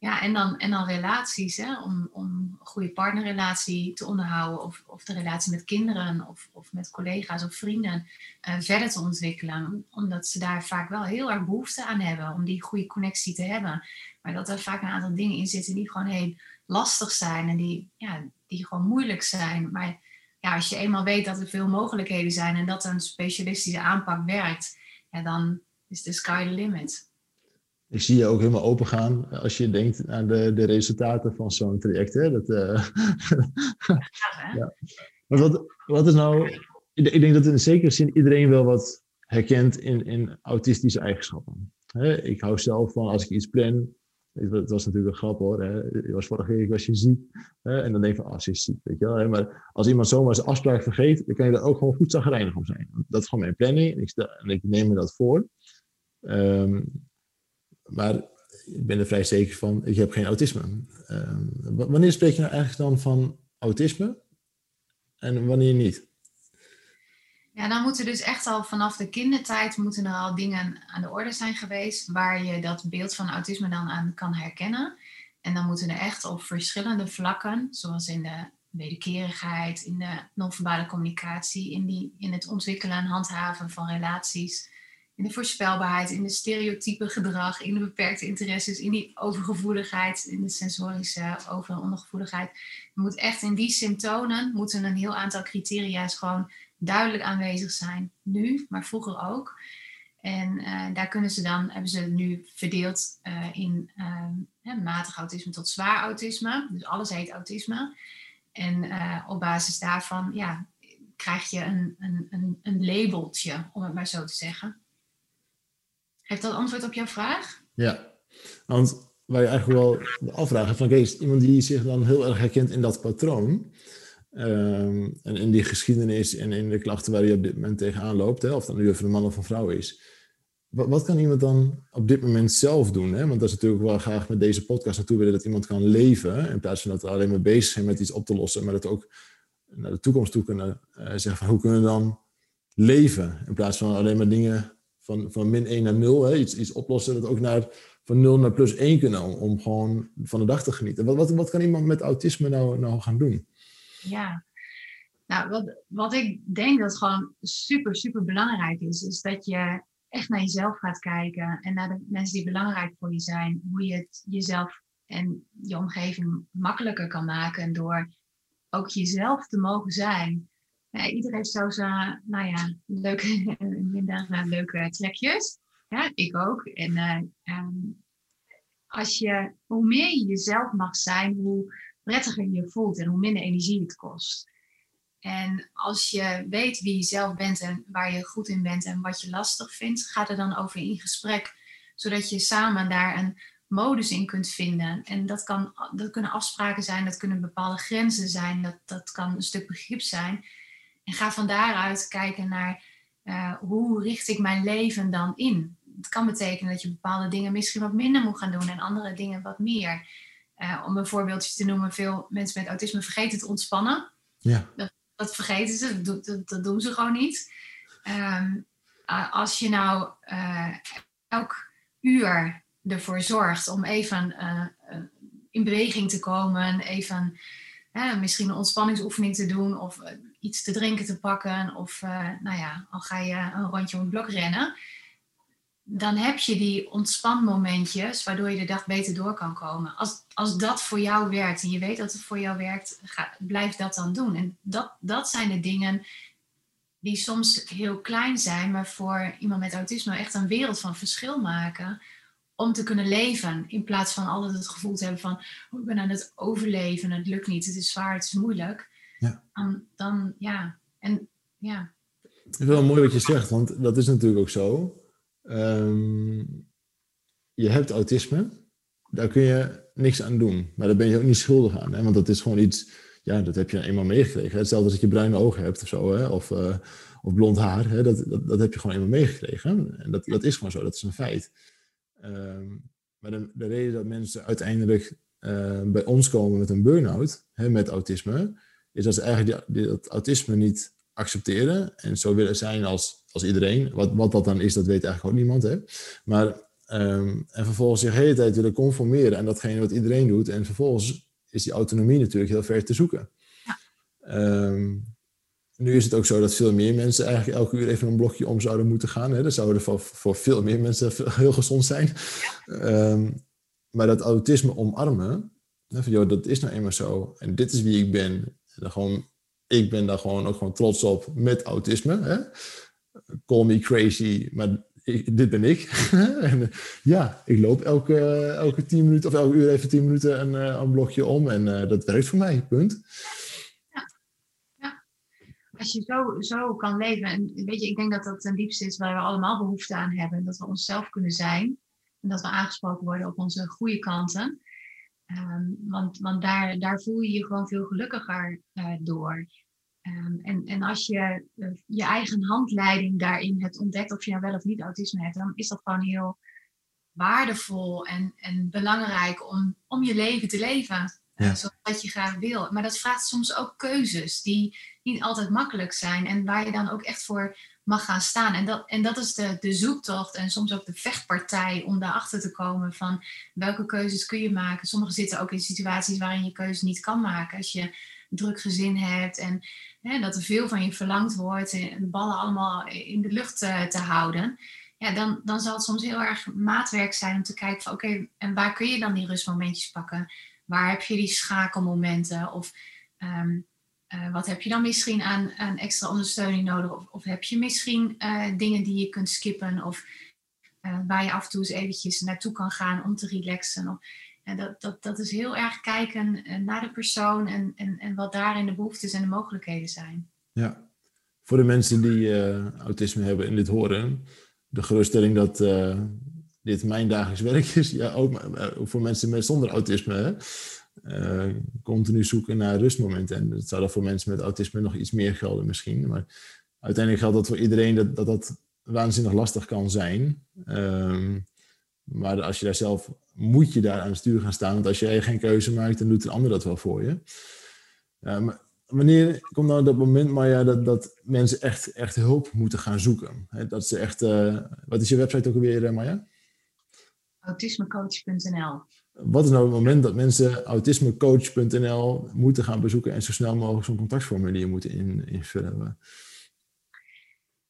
Ja, en dan, en dan relaties, hè? Om, om een goede partnerrelatie te onderhouden, of, of de relatie met kinderen, of, of met collega's of vrienden uh, verder te ontwikkelen. Omdat ze daar vaak wel heel erg behoefte aan hebben, om die goede connectie te hebben. Maar dat er vaak een aantal dingen in zitten die gewoon heel lastig zijn en die, ja, die gewoon moeilijk zijn. Maar ja, als je eenmaal weet dat er veel mogelijkheden zijn en dat een specialistische aanpak werkt, ja, dan is de sky the limit. Ik zie je ook helemaal open gaan als je denkt aan de, de resultaten van zo'n traject. Hè? Dat, uh... ja. Maar wat, wat is nou. Ik denk dat in zekere zin iedereen wel wat herkent in, in autistische eigenschappen. Ik hou zelf van als ik iets plan. Het was natuurlijk een grap hoor. Hè? Je was vorige week was je ziek. Hè? En dan denk je van, ah, is ziek. Weet je wel? Maar als iemand zomaar zijn afspraak vergeet, dan kan je daar ook gewoon goed zagrijnig om zijn. Dat is gewoon mijn planning en ik, ik neem me dat voor. Um, maar ik ben er vrij zeker van, ik heb geen autisme. Uh, wanneer spreek je nou eigenlijk dan van autisme en wanneer niet? Ja, dan moeten dus echt al vanaf de kindertijd moeten er al dingen aan de orde zijn geweest waar je dat beeld van autisme dan aan kan herkennen. En dan moeten er echt op verschillende vlakken, zoals in de wederkerigheid, in de non-verbale communicatie, in, die, in het ontwikkelen en handhaven van relaties, in de voorspelbaarheid, in de stereotype gedrag, in de beperkte interesses, in die overgevoeligheid, in de sensorische over- en ondergevoeligheid. Je moet echt in die symptomen moeten een heel aantal criteria's gewoon duidelijk aanwezig zijn. Nu, maar vroeger ook. En uh, daar kunnen ze dan, hebben ze nu verdeeld uh, in uh, matig autisme tot zwaar autisme. Dus alles heet autisme. En op basis daarvan ja, krijg je een, een, een, een labeltje, om het maar zo te zeggen. Heeft dat antwoord op jouw vraag? Ja, want wij eigenlijk wel afvragen van, oké, iemand die zich dan heel erg herkent in dat patroon, um, en in die geschiedenis en in de klachten waar je op dit moment tegenaan loopt, hè, of dat nu even een man of een vrouw is, wat, wat, kan iemand dan op dit moment zelf doen? Hè? Want dat is natuurlijk wel graag met deze podcast naartoe willen dat iemand kan leven, in plaats van dat we alleen maar bezig zijn met iets op te lossen, maar dat ook naar de toekomst toe kunnen uh, zeggen van hoe kunnen we dan leven, in plaats van alleen maar dingen van, van min 1 naar 0, hè, iets, oplossen, dat ook naar, van 0 naar plus 1 kunnen, om, om gewoon van de dag te genieten. Wat, wat, wat kan iemand met autisme nou, nou gaan doen? Ja, nou, wat, wat ik denk dat gewoon super, super belangrijk is, is dat je echt naar jezelf gaat kijken en naar de mensen die belangrijk voor je zijn. Hoe je het jezelf en je omgeving makkelijker kan maken door ook jezelf te mogen zijn. Iedereen heeft zo zijn, nou ja, leuke, minder uh, leuke trekjes. Ja, ik ook. En uh, um, als je, hoe meer je jezelf mag zijn, hoe prettiger je voelt en hoe minder energie het kost. En als je weet wie je zelf bent en waar je goed in bent en wat je lastig vindt, ga er dan over in gesprek, zodat je samen daar een modus in kunt vinden. En dat, kan, dat kunnen afspraken zijn, dat kunnen bepaalde grenzen zijn, dat, dat kan een stuk begrip zijn. En ga van daaruit kijken naar uh, hoe richt ik mijn leven dan in. Het kan betekenen dat je bepaalde dingen misschien wat minder moet gaan doen en andere dingen wat meer. Uh, om een voorbeeldje te noemen, veel mensen met autisme vergeten te ontspannen. Ja. Dat, dat vergeten ze, dat, dat, dat, doen ze gewoon niet. Um, als je nou uh, elk uur ervoor zorgt om even in beweging te komen, even misschien een ontspanningsoefening te doen of iets te drinken te pakken of nou ja, al ga je een rondje om het blok rennen dan heb je die ontspanmomentjes waardoor je de dag beter door kan komen. Als, als dat voor jou werkt en je weet dat het voor jou werkt, ga, blijf dat dan doen. En dat, dat zijn de dingen die soms heel klein zijn, maar voor iemand met autisme echt een wereld van verschil maken om te kunnen leven. In plaats van altijd het gevoel te hebben van, oh, ik ben aan het overleven, het lukt niet, het is zwaar, het is moeilijk. Ja. Dan, dan ja, en ja. Het is wel mooi wat je zegt, want dat is natuurlijk ook zo. Ehm, je hebt autisme, daar kun je niks aan doen. Maar daar ben je ook niet schuldig aan. Hè? Want dat is gewoon iets, ja, dat heb je eenmaal meegekregen. Hetzelfde als dat je bruine ogen hebt of zo, hè? Of, uh, of blond haar. Hè? Dat, dat, dat, heb je gewoon eenmaal meegekregen. En dat, dat is gewoon zo, dat is een feit. Ehm, maar de, de, reden dat mensen uiteindelijk uh, bij ons komen met een burn-out, met autisme, is dat ze eigenlijk dat autisme niet accepteren en zo willen zijn als, als iedereen. Wat, wat dat dan is, dat weet eigenlijk ook niemand. Hè? Maar, um, en vervolgens zich de hele tijd willen conformeren aan datgene wat iedereen doet. En vervolgens is die autonomie natuurlijk heel ver te zoeken. Ja. Um, nu is het ook zo dat veel meer mensen eigenlijk elke uur even een blokje om zouden moeten gaan. Hè? Dat zou voor, voor veel meer mensen heel gezond zijn. Um, maar dat autisme omarmen, van, joh, dat is nou eenmaal zo. En dit is wie ik ben. En gewoon ik ben daar gewoon ook gewoon trots op met autisme. Hè? Call me crazy, maar dit ben ik. en, eh, ja, ik loop elke, elke tien minuten of elke uur even tien minuten een, eh, blokje om en uh, dat werkt voor mij, punt. Ja, als je zo, zo kan leven, en weet je, ik denk dat dat ten diepste is waar we allemaal behoefte aan hebben, dat we onszelf kunnen zijn en dat we aangesproken worden op onze goede kanten. Um, want want daar, daar voel je je gewoon veel gelukkiger door. Um, en, en als je uh, je eigen handleiding daarin hebt ontdekt, of je nou wel of niet autisme hebt, dan is dat gewoon heel waardevol en, en belangrijk om, om je leven te leven. Ja. Zoals je graag wil. Maar dat vraagt soms ook keuzes die niet altijd makkelijk zijn. En waar je dan ook echt voor mag gaan staan. En dat, en dat is de, de zoektocht en soms ook de vechtpartij om daarachter te komen van welke keuzes kun je maken. Sommigen zitten ook in situaties waarin je keuze niet kan maken. Als je een druk gezin hebt en dat er veel van je verlangd wordt en ballen allemaal in de lucht te, te houden. Ja, dan, dan zal het soms heel erg maatwerk zijn om te kijken van oké, en waar kun je dan die rustmomentjes pakken? Waar heb je die schakelmomenten? Of um, uh, wat heb je dan misschien aan, extra ondersteuning nodig? Of, heb je misschien uh, dingen die je kunt skippen? Of waar je af en toe eens eventjes naartoe kan gaan om te relaxen? Of, dat, dat, dat is heel erg kijken naar de persoon en, en, en wat daarin de behoeftes en de mogelijkheden zijn. Ja, voor de mensen die autisme hebben en dit horen, de geruststelling dat dit mijn dagelijks werk is. Ja, ook voor mensen met zonder autisme. Hè? uh, continu zoeken naar rustmomenten. En dat zou dan voor mensen met autisme nog iets meer gelden misschien. Maar uiteindelijk geldt dat voor iedereen dat dat, dat waanzinnig lastig kan zijn. Um, maar als je daar zelf, moet je daar aan het stuur gaan staan. Want als jij geen keuze maakt, dan doet een ander dat wel voor je. Uh, maar wanneer komt nou dat moment, Maya, dat, dat mensen echt, echt hulp moeten gaan zoeken? dat ze echt, uh, wat is je website ook alweer, Maya? Autismecoach.nl wat is nou het moment dat mensen autismecoach.nl moeten gaan bezoeken en zo snel mogelijk zo'n contactformulier moeten in, invullen?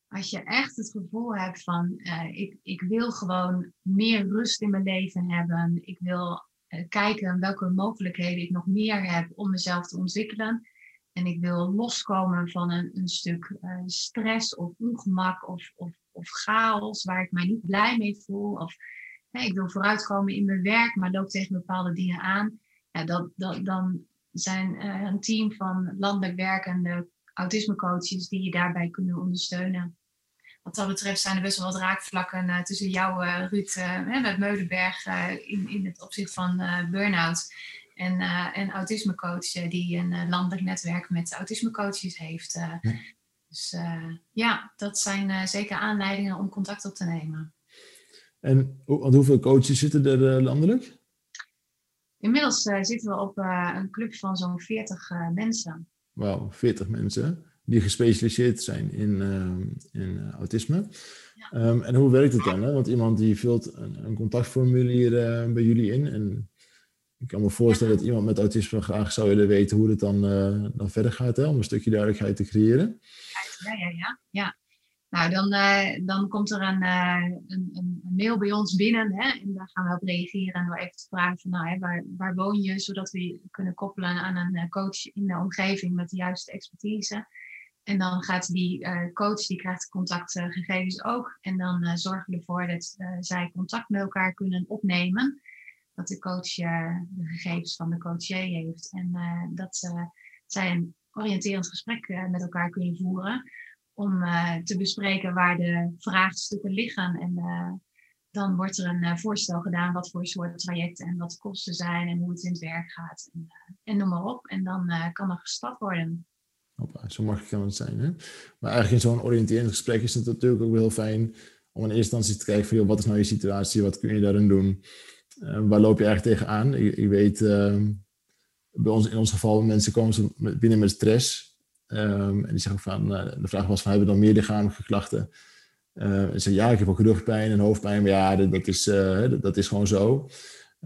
Als je echt het gevoel hebt van uh, ik, ik wil gewoon meer rust in mijn leven hebben. Ik wil uh, kijken welke mogelijkheden ik nog meer heb om mezelf te ontwikkelen. En ik wil loskomen van een, een stuk uh, stress of ongemak of, of, of chaos waar ik mij niet blij mee voel. Of ik wil vooruitkomen in mijn werk, maar loop tegen bepaalde dingen aan. Ja, dat, dat, dan zijn een team van landelijk werkende autismecoaches die je daarbij kunnen ondersteunen. Wat dat betreft zijn er best wel wat raakvlakken uh, tussen jou, uh, Ruud, met Meulenberg in, in het opzicht van burn-out. En, en autismecoach die een landelijk netwerk met autismecoaches heeft. Ja. Dus ja, dat zijn zeker aanleidingen om contact op te nemen. En hoeveel coaches zitten er landelijk? Inmiddels zitten we op een club van zo'n 40 mensen. Wauw, 40 mensen die gespecialiseerd zijn in, in autisme. Ja. Um, en hoe werkt het dan? Hè? Want iemand die vult een, een contactformulier bij jullie in. En ik kan me voorstellen dat iemand met autisme graag zou willen weten hoe het dan, dan verder gaat, hè, om een stukje duidelijkheid te creëren. Ja, ja, ja. ja. Nou, dan, uh, dan komt er een, uh, een, een, mail bij ons binnen hè, en daar gaan we op reageren en door even te vragen van, nou, hè, waar, waar woon je, zodat we kunnen koppelen aan een eh, coach in de omgeving met de juiste expertise. En dan gaat die coach, die krijgt contactgegevens ook. En dan zorgen we ervoor dat zij contact met elkaar kunnen opnemen. Dat de coach de gegevens van de coach heeft. En dat zij een oriënterend gesprek met elkaar kunnen voeren om te bespreken waar de vraagstukken liggen. En dan wordt er een voorstel gedaan wat voor soort trajecten en wat de kosten zijn en hoe het in het werk gaat. En, en noem maar op. En dan kan er gestart worden. Hoppa, zo makkelijk kan het zijn. Hè? Maar eigenlijk in zo'n oriënterend gesprek is het natuurlijk ook heel fijn om in eerste instantie te kijken van wat is nou je situatie, wat kun je daarin doen, waar loop je eigenlijk tegenaan. Ik, ik weet, ehm, bij ons in ons geval, mensen komen binnen met stress Um, en die zeggen van, uh, de vraag was van, hebben we dan meer lichamelijke klachten? Uh, en zei, ja, ik heb ook rugpijn en hoofdpijn, maar ja, dat, is, uh, dat, is gewoon zo.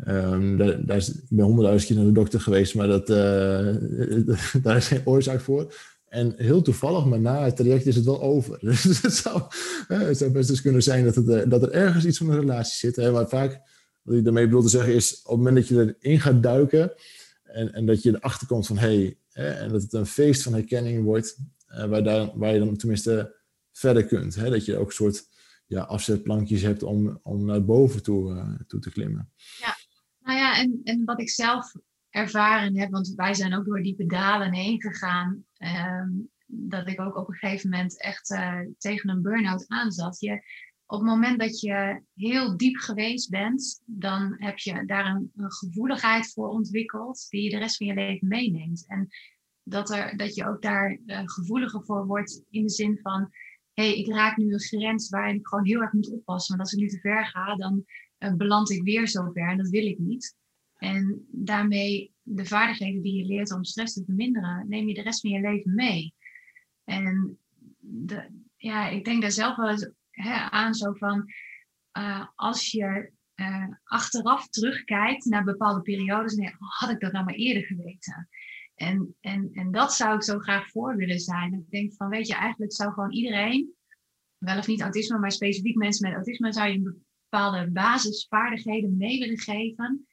Um, daar, is, ik ben honderdduizend keer naar de dokter geweest, maar dat, daar is geen oorzaak voor. En heel toevallig, maar na het traject is het wel over. Dus het zou, het zou best dus kunnen zijn dat, het, dat er ergens iets van een relatie zit. Hè? Maar vaak, wat ik daarmee bedoel te zeggen, is op het moment dat je erin gaat duiken en, en dat je erachter komt van, hey, en dat het een feest van herkenning wordt, uh, waar, daar, waar je dan tenminste verder kunt. Hè? Dat je ook een soort ja, afzetplankjes hebt om, om naar boven toe, toe te klimmen. Ja, en, en wat ik zelf ervaren heb, want wij zijn ook door diepe dalen heen gegaan, uh, dat ik ook op een gegeven moment echt uh, tegen een burn-out aanzat. Je, op het moment dat je heel diep geweest bent, dan heb je daar een, gevoeligheid voor ontwikkeld die je de rest van je leven meeneemt. En dat, er, dat je ook daar uh, gevoeliger voor wordt in de zin van, hé, hey, ik raak nu een grens waarin ik gewoon heel erg moet oppassen. Want als ik nu te ver ga, dan uh, beland ik weer zo ver en dat wil ik niet. En daarmee de vaardigheden die je leert om stress te verminderen, neem je de rest van je leven mee. En de, ja, ik denk daar zelf wel eens aan zo van uh, als je uh, achteraf terugkijkt naar bepaalde periodes, nee, had ik dat nou maar eerder geweten. En, en, en dat zou ik zo graag voor willen zijn. Ik denk van, weet je, eigenlijk zou gewoon iedereen, wel of niet autisme, maar specifiek mensen met autisme, zou je een bepaalde basisvaardigheden mee willen geven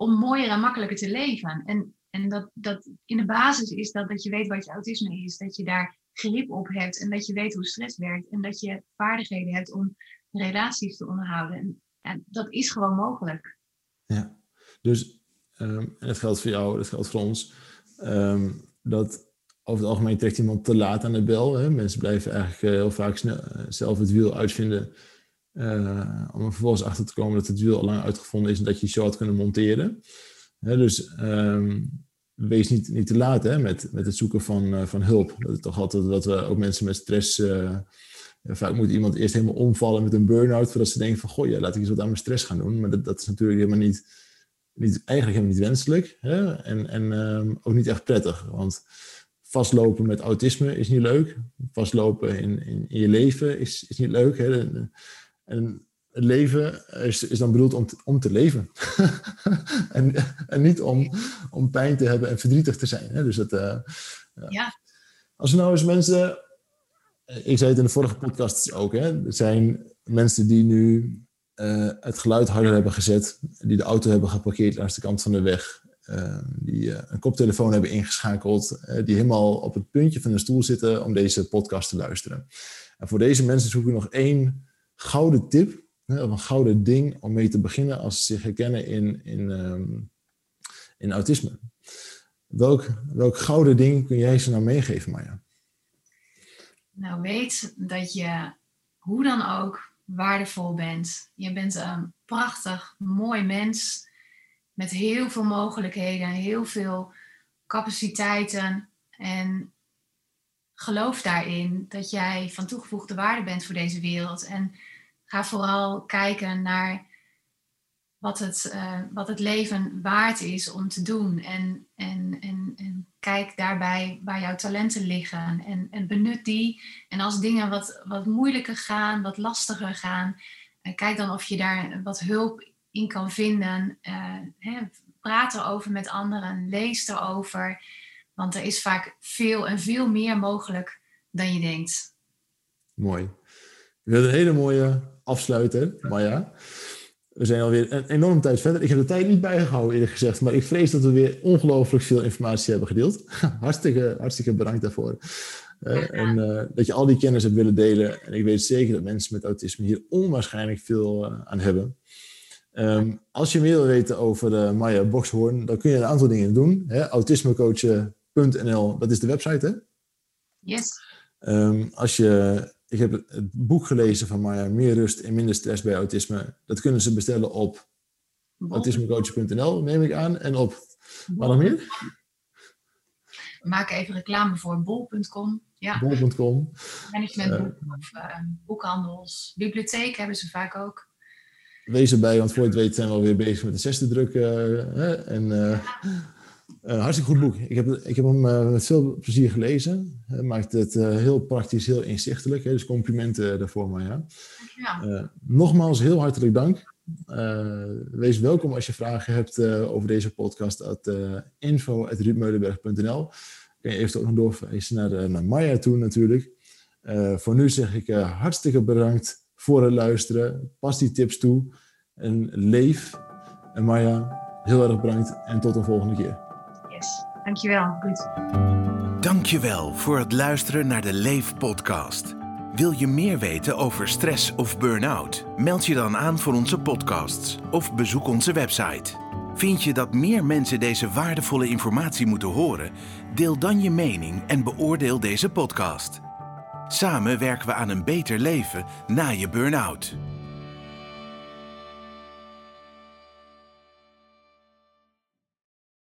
om mooier en makkelijker te leven. En, en dat, dat in de basis is dat, dat je weet wat je autisme is, dat je daar grip op hebt en dat je weet hoe stress werkt en dat je vaardigheden hebt om relaties te onderhouden. En, dat is gewoon mogelijk. Ja, dus um, en dat geldt voor jou, dat geldt voor ons, um, dat over het algemeen trekt iemand te laat aan de bel. Hè? Mensen blijven eigenlijk eh, heel vaak eh, zelf het wiel uitvinden uh, om er vervolgens achter te komen dat het wiel al lang uitgevonden is en dat je zo had kunnen monteren. dus um, wees niet, niet te laat hè, met, met het zoeken van, uh, van hulp. Dat is toch altijd dat we ook mensen met stress. Uh, vaak moet iemand eerst helemaal omvallen met een burn-out. voordat ze denken: van goh, ja, laat ik eens wat aan mijn stress gaan doen. Maar dat, dat is natuurlijk helemaal niet, niet, eigenlijk helemaal niet wenselijk. Hè? En, en um, ook niet echt prettig. Want vastlopen met autisme is niet leuk. Vastlopen in, in, je leven is, is niet leuk. Hè? En het leven is, is dan bedoeld om te, om te leven. en, en niet om, om pijn te hebben en verdrietig te zijn. Hè? Dus dat, uh, ja. Als nou eens mensen... Ik zei het in de vorige podcast ook. Hè? Er zijn mensen die nu uh, het geluid harder hebben gezet. Die de auto hebben geparkeerd langs de kant van de weg. Uh, die een koptelefoon hebben ingeschakeld. die helemaal op het puntje van een stoel zitten om deze podcast te luisteren. En voor deze mensen zoek ik nog één gouden tip of een gouden ding om mee te beginnen als ze zich herkennen in, in, um, in autisme. Welk, welk gouden ding kun jij ze nou meegeven, Maya? Nou, weet dat je hoe dan ook waardevol bent. Je bent een prachtig, mooi mens met heel veel mogelijkheden, heel veel capaciteiten. En geloof daarin dat jij van toegevoegde waarde bent voor deze wereld. En ga vooral kijken naar wat het, uh, wat het leven waard is om te doen. En, en, en, en kijk daarbij waar jouw talenten liggen. En, en benut die. En als dingen wat, wat moeilijker gaan, wat lastiger gaan, uh, kijk dan of je daar wat hulp in kan vinden. Uh, hè, praat erover met anderen, lees erover. Want er is vaak veel en veel meer mogelijk dan je denkt. Mooi. Hebben een hele mooie afsluiter, Maya. We zijn alweer een enorm tijd verder. Ik heb de tijd niet bijgehouden, eerlijk gezegd. Maar ik vrees dat we weer ongelooflijk veel informatie hebben gedeeld. hartstikke, hartstikke bedankt daarvoor. Uh, en uh, dat je al die kennis hebt willen delen. En ik weet zeker dat mensen met autisme hier onwaarschijnlijk veel uh, aan hebben. Um, als je meer wil weten over Maya Boxhoorn, dan kun je een aantal dingen doen. Autismecoachen.nl, dat is de website, hè? Yes. Um, als je ik heb het boek gelezen van Maya, Meer rust en minder stress bij autisme. Dat kunnen ze bestellen op autismecoach.nl, neem ik aan. En op, wat nog meer? We maken even reclame voor bol.com. Ja. Bol.com. Management, uh, of uh, boekhandels, bibliotheek hebben ze vaak ook. Wees erbij, want voor je het weet zijn we alweer bezig met de zesde druk. Uh, en, ja. Uh, hartstikke goed boek. Ik heb, ik heb hem uh, met veel plezier gelezen. Hij maakt het uh, heel praktisch, heel inzichtelijk. Hè? Dus complimenten daarvoor, maar ja. ja. nogmaals, heel hartelijk dank. wees welkom als je vragen hebt over deze podcast. At info.ruudmeulenberg.nl Kun je eventueel ook nog doorverwijzen naar, naar Maya toe natuurlijk. voor nu zeg ik hartstikke bedankt voor het luisteren. Pas die tips toe. En leef. En Maya, heel erg bedankt. En tot de volgende keer. Dankjewel, Ruud. Dankjewel voor het luisteren naar de Leef podcast. Wil je meer weten over stress of burn-out? Meld je dan aan voor onze podcasts of bezoek onze website. Vind je dat meer mensen deze waardevolle informatie moeten horen? Deel dan je mening en beoordeel deze podcast. Samen werken we aan een beter leven na je burn-out.